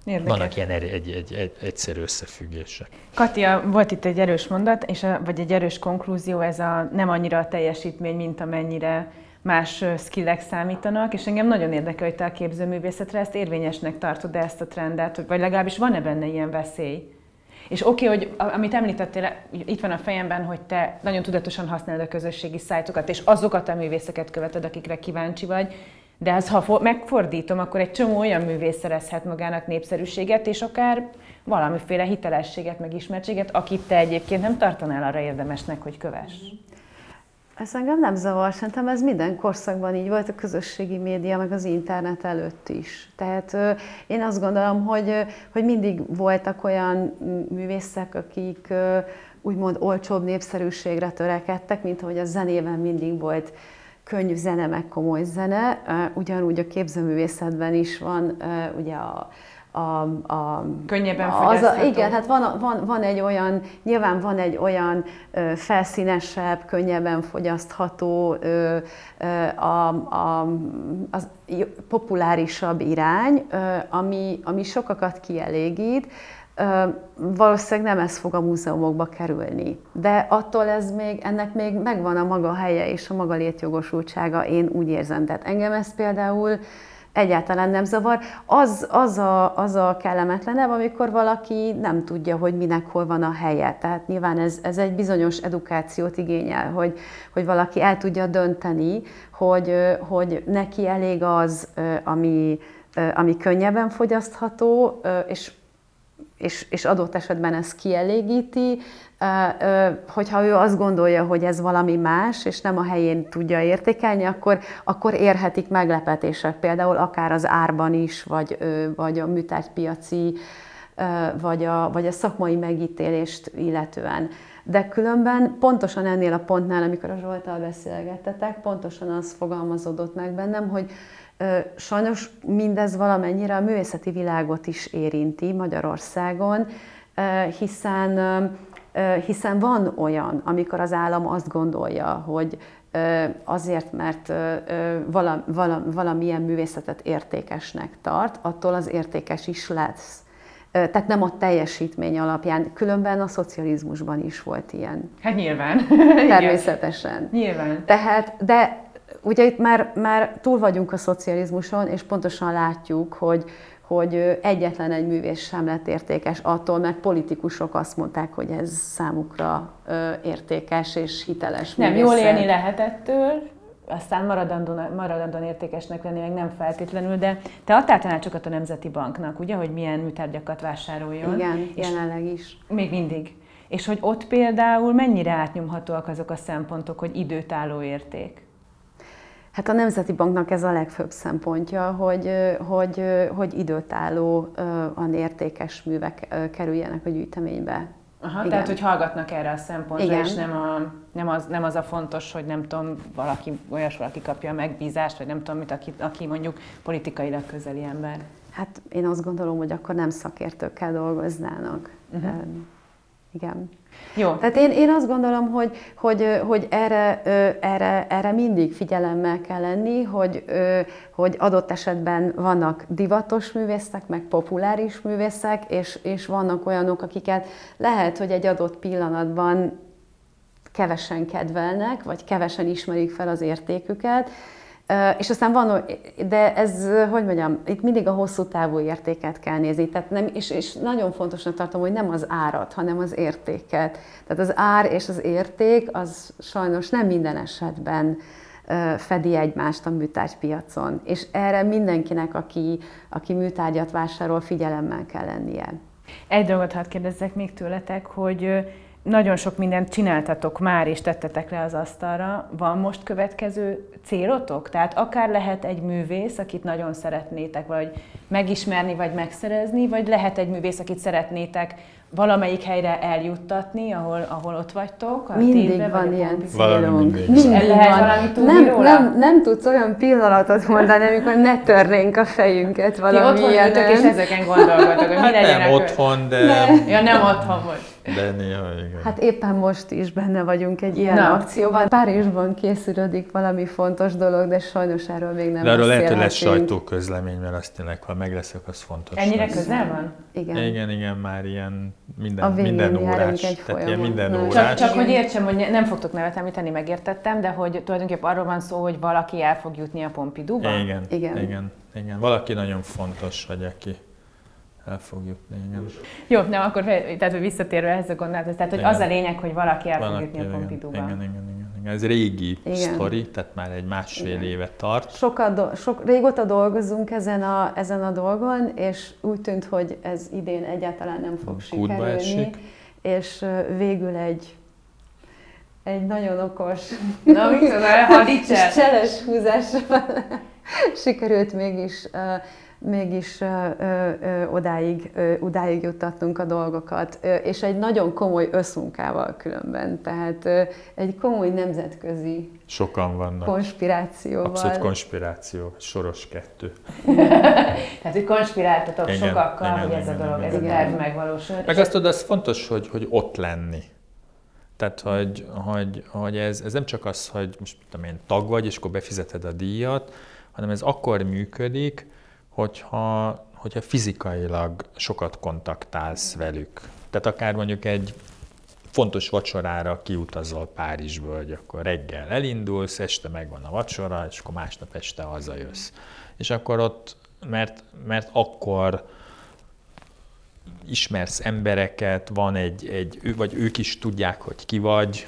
Érdekes. Vannak ilyen egy, egy, egy, egy, egyszerű összefüggések. Katia, volt itt egy erős mondat, és a, vagy egy erős konklúzió, ez a nem annyira a teljesítmény, mint amennyire más skillek számítanak, és engem nagyon érdekel, hogy te a képzőművészetre ezt érvényesnek tartod -e ezt a trendet, vagy legalábbis van-e benne ilyen veszély? És oké, okay, hogy amit említettél, itt van a fejemben, hogy te nagyon tudatosan használod a közösségi szájtokat, és azokat a művészeket követed, akikre kíváncsi vagy, de ez, ha megfordítom, akkor egy csomó olyan művész szerezhet magának népszerűséget, és akár valamiféle hitelességet, meg ismertséget, akit te egyébként nem tartanál arra érdemesnek, hogy kövess. Ez engem nem zavar, szerintem ez minden korszakban így volt, a közösségi média, meg az internet előtt is. Tehát én azt gondolom, hogy, hogy mindig voltak olyan művészek, akik úgymond olcsóbb népszerűségre törekedtek, mint ahogy a zenében mindig volt könnyű zene, meg komoly zene. Ugyanúgy a képzőművészetben is van ugye a, a, a, könnyebben az a, Igen, hát van, van, van egy olyan, nyilván van egy olyan ö, felszínesebb, könnyebben fogyasztható, ö, ö, a, a, az populárisabb irány, ö, ami, ami sokakat kielégít, valószínűleg nem ez fog a múzeumokba kerülni. De attól ez még, ennek még megvan a maga helye és a maga létjogosultsága, én úgy érzem. Tehát engem ez például egyáltalán nem zavar. Az, az, a, az a kellemetlenebb, amikor valaki nem tudja, hogy minek hol van a helye. Tehát nyilván ez, ez egy bizonyos edukációt igényel, hogy, hogy valaki el tudja dönteni, hogy, hogy neki elég az, ami, ami könnyebben fogyasztható, és és, és adott esetben ez kielégíti, hogyha ő azt gondolja, hogy ez valami más, és nem a helyén tudja értékelni, akkor, akkor érhetik meglepetések, például akár az árban is, vagy, vagy a műtárgypiaci, vagy a, vagy a szakmai megítélést illetően. De különben pontosan ennél a pontnál, amikor a Zsoltal beszélgettetek, pontosan az fogalmazódott meg bennem, hogy Sajnos mindez valamennyire a művészeti világot is érinti Magyarországon, hiszen, hiszen van olyan, amikor az állam azt gondolja, hogy azért, mert valamilyen művészetet értékesnek tart, attól az értékes is lesz. Tehát nem a teljesítmény alapján, különben a szocializmusban is volt ilyen. Hát nyilván. [LAUGHS] Természetesen. nyilván. Tehát, de ugye itt már, már túl vagyunk a szocializmuson, és pontosan látjuk, hogy, hogy egyetlen egy művész sem lett értékes attól, mert politikusok azt mondták, hogy ez számukra értékes és hiteles Nem, jól élni lehet ettől, aztán maradandóan, maradandóan értékesnek lenni meg nem feltétlenül, de te adtál tanácsokat a Nemzeti Banknak, ugye, hogy milyen műtárgyakat vásároljon. Igen, jelenleg is. Még mindig. És hogy ott például mennyire átnyomhatóak azok a szempontok, hogy időtálló érték? Hát a Nemzeti Banknak ez a legfőbb szempontja, hogy, hogy, hogy időtálló, a értékes művek kerüljenek a gyűjteménybe. Aha, Igen. tehát, hogy hallgatnak erre a szempontra, Igen. és nem, a, nem, az, nem az a fontos, hogy nem tudom, valaki, olyas valaki kapja a megbízást, vagy nem tudom mit, aki, aki mondjuk politikailag közeli ember. Hát én azt gondolom, hogy akkor nem szakértőkkel dolgoznának. Uh-huh. Igen. Jó. Tehát én, én azt gondolom, hogy, hogy, hogy erre, erre, erre mindig figyelemmel kell lenni, hogy, hogy adott esetben vannak divatos művészek, meg populáris művészek, és, és vannak olyanok, akiket lehet, hogy egy adott pillanatban kevesen kedvelnek, vagy kevesen ismerik fel az értéküket, és aztán van, de ez, hogy mondjam, itt mindig a hosszú távú értéket kell nézni. Tehát nem, és, és nagyon fontosnak tartom, hogy nem az árat, hanem az értéket. Tehát az ár és az érték az sajnos nem minden esetben fedi egymást a műtárgypiacon. És erre mindenkinek, aki, aki műtárgyat vásárol, figyelemmel kell lennie. Egy dolgot hadd kérdezzek még tőletek, hogy nagyon sok mindent csináltatok már, és tettetek le az asztalra. Van most következő célotok? Tehát akár lehet egy művész, akit nagyon szeretnétek, vagy megismerni, vagy megszerezni, vagy lehet egy művész, akit szeretnétek valamelyik helyre eljuttatni, ahol, ahol ott vagytok? A mindig tévbe, van ilyen célunk. Mindig. mindig lehet valami nem, nem, nem tudsz olyan pillanatot mondani, amikor ne törnénk a fejünket valami Ti otthon ültök, és ezeken gondolkodok, hogy mi hát legyen Nem otthon, de... Nem. Ja, nem otthon volt. De néha igen. Hát éppen most is benne vagyunk egy ilyen Na. akcióban. Párizsban készülődik valami fontos dolog, de sajnos erről még nem De arról lehet, hogy lesz sajtóközlemény, mert azt tényleg, ha meg leszek, az fontos. Ennyire lesz. közel van? Igen. Igen, igen, már ilyen minden, a minden órás. Egy tehát ilyen minden órás. Csak, csak hogy értsem, hogy nem fogtok nevet említeni, megértettem, de hogy tulajdonképpen arról van szó, hogy valaki el fog jutni a Pompidouba? Igen, igen, igen, igen. Valaki nagyon fontos, vagy aki el fog jutni, igen. Jó, nem, akkor tehát, hogy visszatérve ehhez a gondolathoz, tehát hogy igen. az a lényeg, hogy valaki el valaki, fog jutni a Pompidouba. Igen, igen, igen, igen. Ez régi igen. sztori, tehát már egy másfél igen. éve tart. Sokat do- sok, régóta dolgozunk ezen a, ezen a dolgon, és úgy tűnt, hogy ez idén egyáltalán nem fog Kútba sikerülni. Esik. És végül egy egy nagyon okos, Na, mit [LAUGHS] cseles húzásra [LAUGHS] sikerült mégis uh, mégis ö, ö, odáig, ö, odáig juttatnunk a dolgokat, ö, és egy nagyon komoly összmunkával különben, tehát ö, egy komoly nemzetközi Sokan vannak. konspirációval. Abszolút konspiráció, soros kettő. [LAUGHS] tehát, hogy konspiráltatok igen, sokakkal, igen, hogy ez igen, a dolog, igen, ez igen. a terv megvalósul. Meg azt tudod, az fontos, hogy, hogy ott lenni. Tehát, hogy, hogy, hogy ez, ez nem csak az, hogy most tudom én, tag vagy, és akkor befizeted a díjat, hanem ez akkor működik, hogyha, hogyha fizikailag sokat kontaktálsz velük. Tehát akár mondjuk egy fontos vacsorára kiutazol Párizsból, hogy akkor reggel elindulsz, este megvan a vacsora, és akkor másnap este hazajössz. És akkor ott, mert, mert akkor ismersz embereket, van egy, egy, vagy ők is tudják, hogy ki vagy,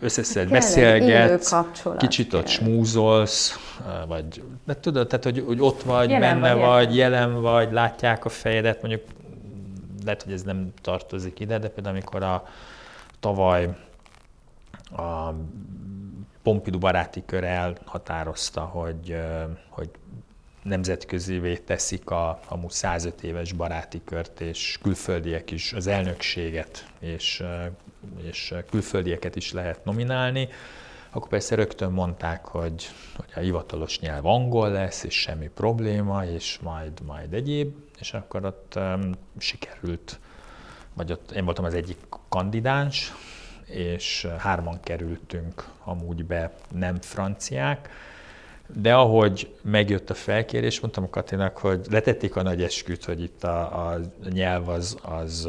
összeszed, beszélgetsz, kicsit ott smúzolsz, vagy de tudod, tehát, hogy, hogy ott vagy, jelen benne vagy, vagy, jelen vagy, látják a fejedet, mondjuk lehet, hogy ez nem tartozik ide, de például amikor a tavaly a Pompidou baráti kör elhatározta, hogy, hogy nemzetközivé teszik a, a 105 éves baráti kört, és külföldiek is az elnökséget, és, és külföldieket is lehet nominálni, akkor persze rögtön mondták, hogy, hogy a hivatalos nyelv angol lesz, és semmi probléma, és majd, majd egyéb, és akkor ott um, sikerült, vagy ott én voltam az egyik kandidáns, és hárman kerültünk amúgy be nem franciák, de ahogy megjött a felkérés, mondtam a Katinak, hogy letették a nagy esküt, hogy itt a, a nyelv az, az,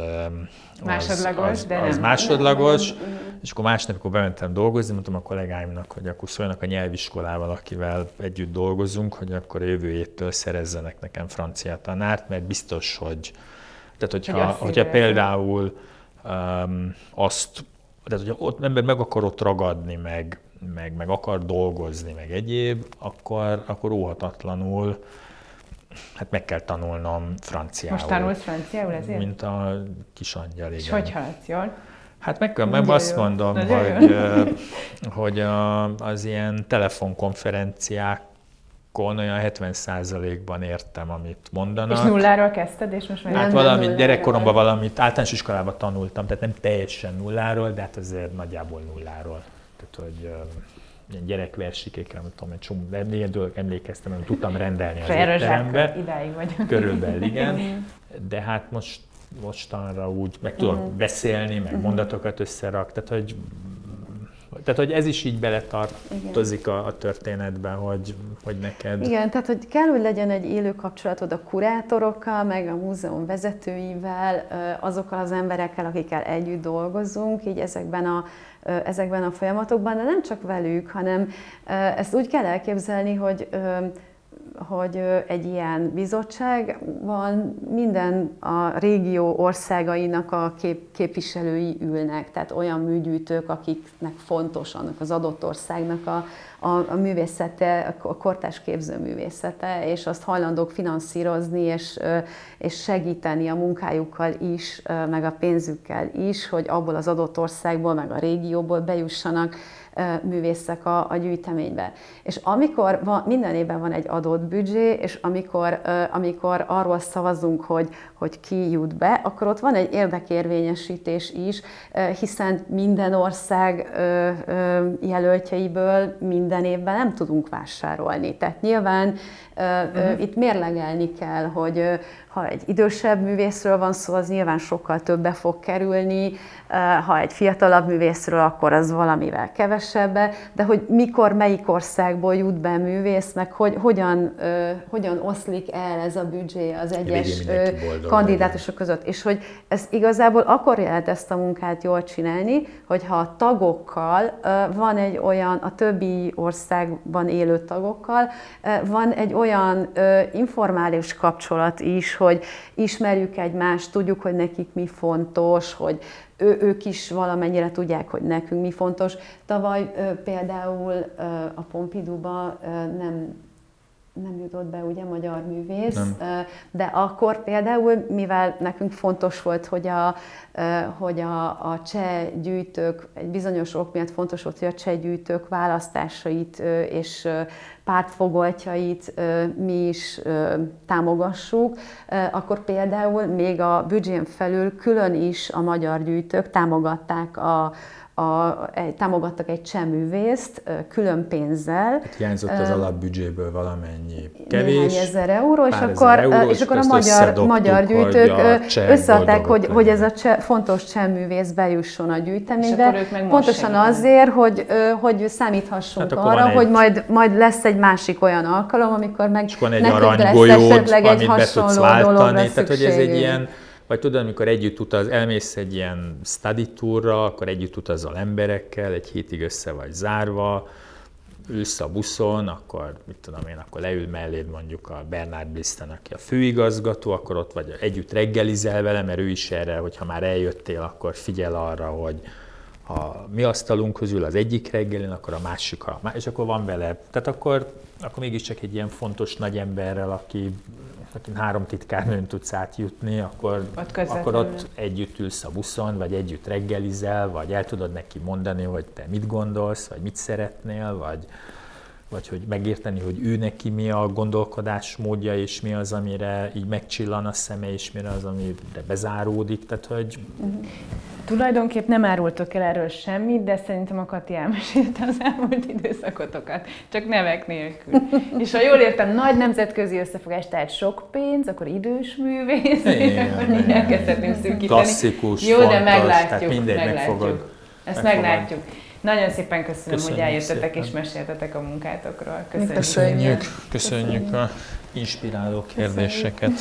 az másodlagos, az, de az nem. másodlagos, nem, nem, és akkor másnap, amikor bementem dolgozni, mondtam a kollégáimnak, hogy akkor szóljanak a nyelviskolával, akivel együtt dolgozunk, hogy akkor a jövő évtől szerezzenek nekem francia tanárt, mert biztos, hogy tehát hogyha, hogy hogyha például um, azt, tehát hogyha ott ember meg akarott ragadni, meg, meg, meg akar dolgozni, meg egyéb, akkor, akkor óhatatlanul hát meg kell tanulnom franciául. Most tanulsz franciául ezért? Mint a kis angyal, igen. És hogy haladsz jól? Hát meg, kell, meg azt mondom, Nagyon hogy, hogy a, az ilyen telefonkonferenciák olyan 70%-ban értem, amit mondanak. És nulláról kezdted, és most már Hát valami, gyerekkoromban valamit, általános iskolában tanultam, tehát nem teljesen nulláról, de hát azért nagyjából nulláról. Tehát, hogy ilyen gyerekversikékre, nem tudom, egy csomó, de dolgok emlékeztem, hogy tudtam rendelni az étterembe. idáig vagy. Körülbelül igen. De hát most mostanra úgy meg tudok uh-huh. beszélni, meg uh-huh. mondatokat összerak, tehát hogy tehát, hogy ez is így beletartozik a, a történetbe, hogy, hogy neked... Igen, tehát, hogy kell, hogy legyen egy élő kapcsolatod a kurátorokkal, meg a múzeum vezetőivel, azokkal az emberekkel, akikkel együtt dolgozunk, így ezekben a, ezekben a folyamatokban, de nem csak velük, hanem ezt úgy kell elképzelni, hogy hogy egy ilyen bizottság van, minden a régió országainak a kép, képviselői ülnek, tehát olyan műgyűjtők, akiknek fontos annak az adott országnak a, a, a művészete, a kortás képzőművészete, és azt hajlandók finanszírozni, és, és segíteni a munkájukkal is, meg a pénzükkel is, hogy abból az adott országból, meg a régióból bejussanak művészek a, a gyűjteménybe. És amikor van, minden évben van egy adott büdzsé, és amikor, amikor arról szavazunk, hogy, hogy ki jut be, akkor ott van egy érdekérvényesítés is, hiszen minden ország jelöltjeiből minden évben nem tudunk vásárolni. Tehát nyilván uh-huh. itt mérlegelni kell, hogy ha egy idősebb művészről van szó, az nyilván sokkal többe fog kerülni, ha egy fiatalabb művészről, akkor az valamivel kevesebbe, de hogy mikor, melyik országból jut be művész, meg hogy hogyan, hogyan oszlik el ez a büdzsé az egyes kandidátusok között. És hogy ez igazából akkor lehet ezt a munkát jól csinálni, hogyha a tagokkal van egy olyan, a többi országban élő tagokkal van egy olyan informális kapcsolat is, hogy ismerjük egymást, tudjuk, hogy nekik mi fontos, hogy ő, ők is valamennyire tudják, hogy nekünk mi fontos. Tavaly például a Pompidouba nem nem jutott be ugye magyar művész, nem. de akkor például, mivel nekünk fontos volt, hogy a, hogy a, a cseh gyűjtők, egy bizonyos ok miatt fontos volt, hogy a cseh gyűjtők választásait és pártfogoltjait mi is támogassuk, akkor például még a büdzsén felül külön is a magyar gyűjtők támogatták a, a, egy, támogattak egy cseművészt külön pénzzel. Hát hiányzott az alapbüdzséből valamennyi kevés. Néhány ezer euró, és akkor, euró, és akkor a magyar, magyar gyűjtők összeadták, hogy, hogy ez a cse, fontos cseművész bejusson a gyűjteménybe. Pontosan azért, hogy, hogy számíthassunk hát arra, egy... hogy majd, majd lesz egy másik olyan alkalom, amikor meg és egy aranygolyót, amit be tudsz váltani. Tehát, hogy ez egy ilyen vagy tudod, amikor együtt utaz, elmész egy ilyen study tourra, akkor együtt utazol emberekkel, egy hétig össze vagy zárva, ülsz a buszon, akkor mit tudom én, akkor leül melléd mondjuk a Bernard Blisten, aki a főigazgató, akkor ott vagy együtt reggelizel vele, mert ő is erre, hogyha már eljöttél, akkor figyel arra, hogy a mi asztalunk közül az egyik reggelin, akkor a másik, a, és akkor van vele. Tehát akkor, akkor mégiscsak egy ilyen fontos nagy emberrel, aki akin három titkárnőn tudsz átjutni, akkor ott, akkor ott együtt ülsz a buszon, vagy együtt reggelizel, vagy el tudod neki mondani, hogy te mit gondolsz, vagy mit szeretnél, vagy, vagy hogy megérteni, hogy ő neki mi a gondolkodás módja, és mi az, amire így megcsillan a szeme, és mi az, amire bezáródik. Tehát, hogy uh-huh. Tulajdonképp nem árultok el erről semmit, de szerintem a Kati elmesélte az elmúlt időszakotokat, csak nevek nélkül. És ha jól értem, nagy nemzetközi összefogás, tehát sok pénz, akkor idős művész, [LAUGHS] akkor elkezdhetném szűkíteni. Klasszikus, Jó, fontos, de meglátjuk. Tehát mindegy meglátjuk. megfogod. Ezt meglátjuk. Nagyon szépen köszönöm, köszönjük hogy eljöttetek szépen. és meséltetek a munkátokról. Köszönjük. Köszönjük, köszönjük a inspiráló kérdéseket.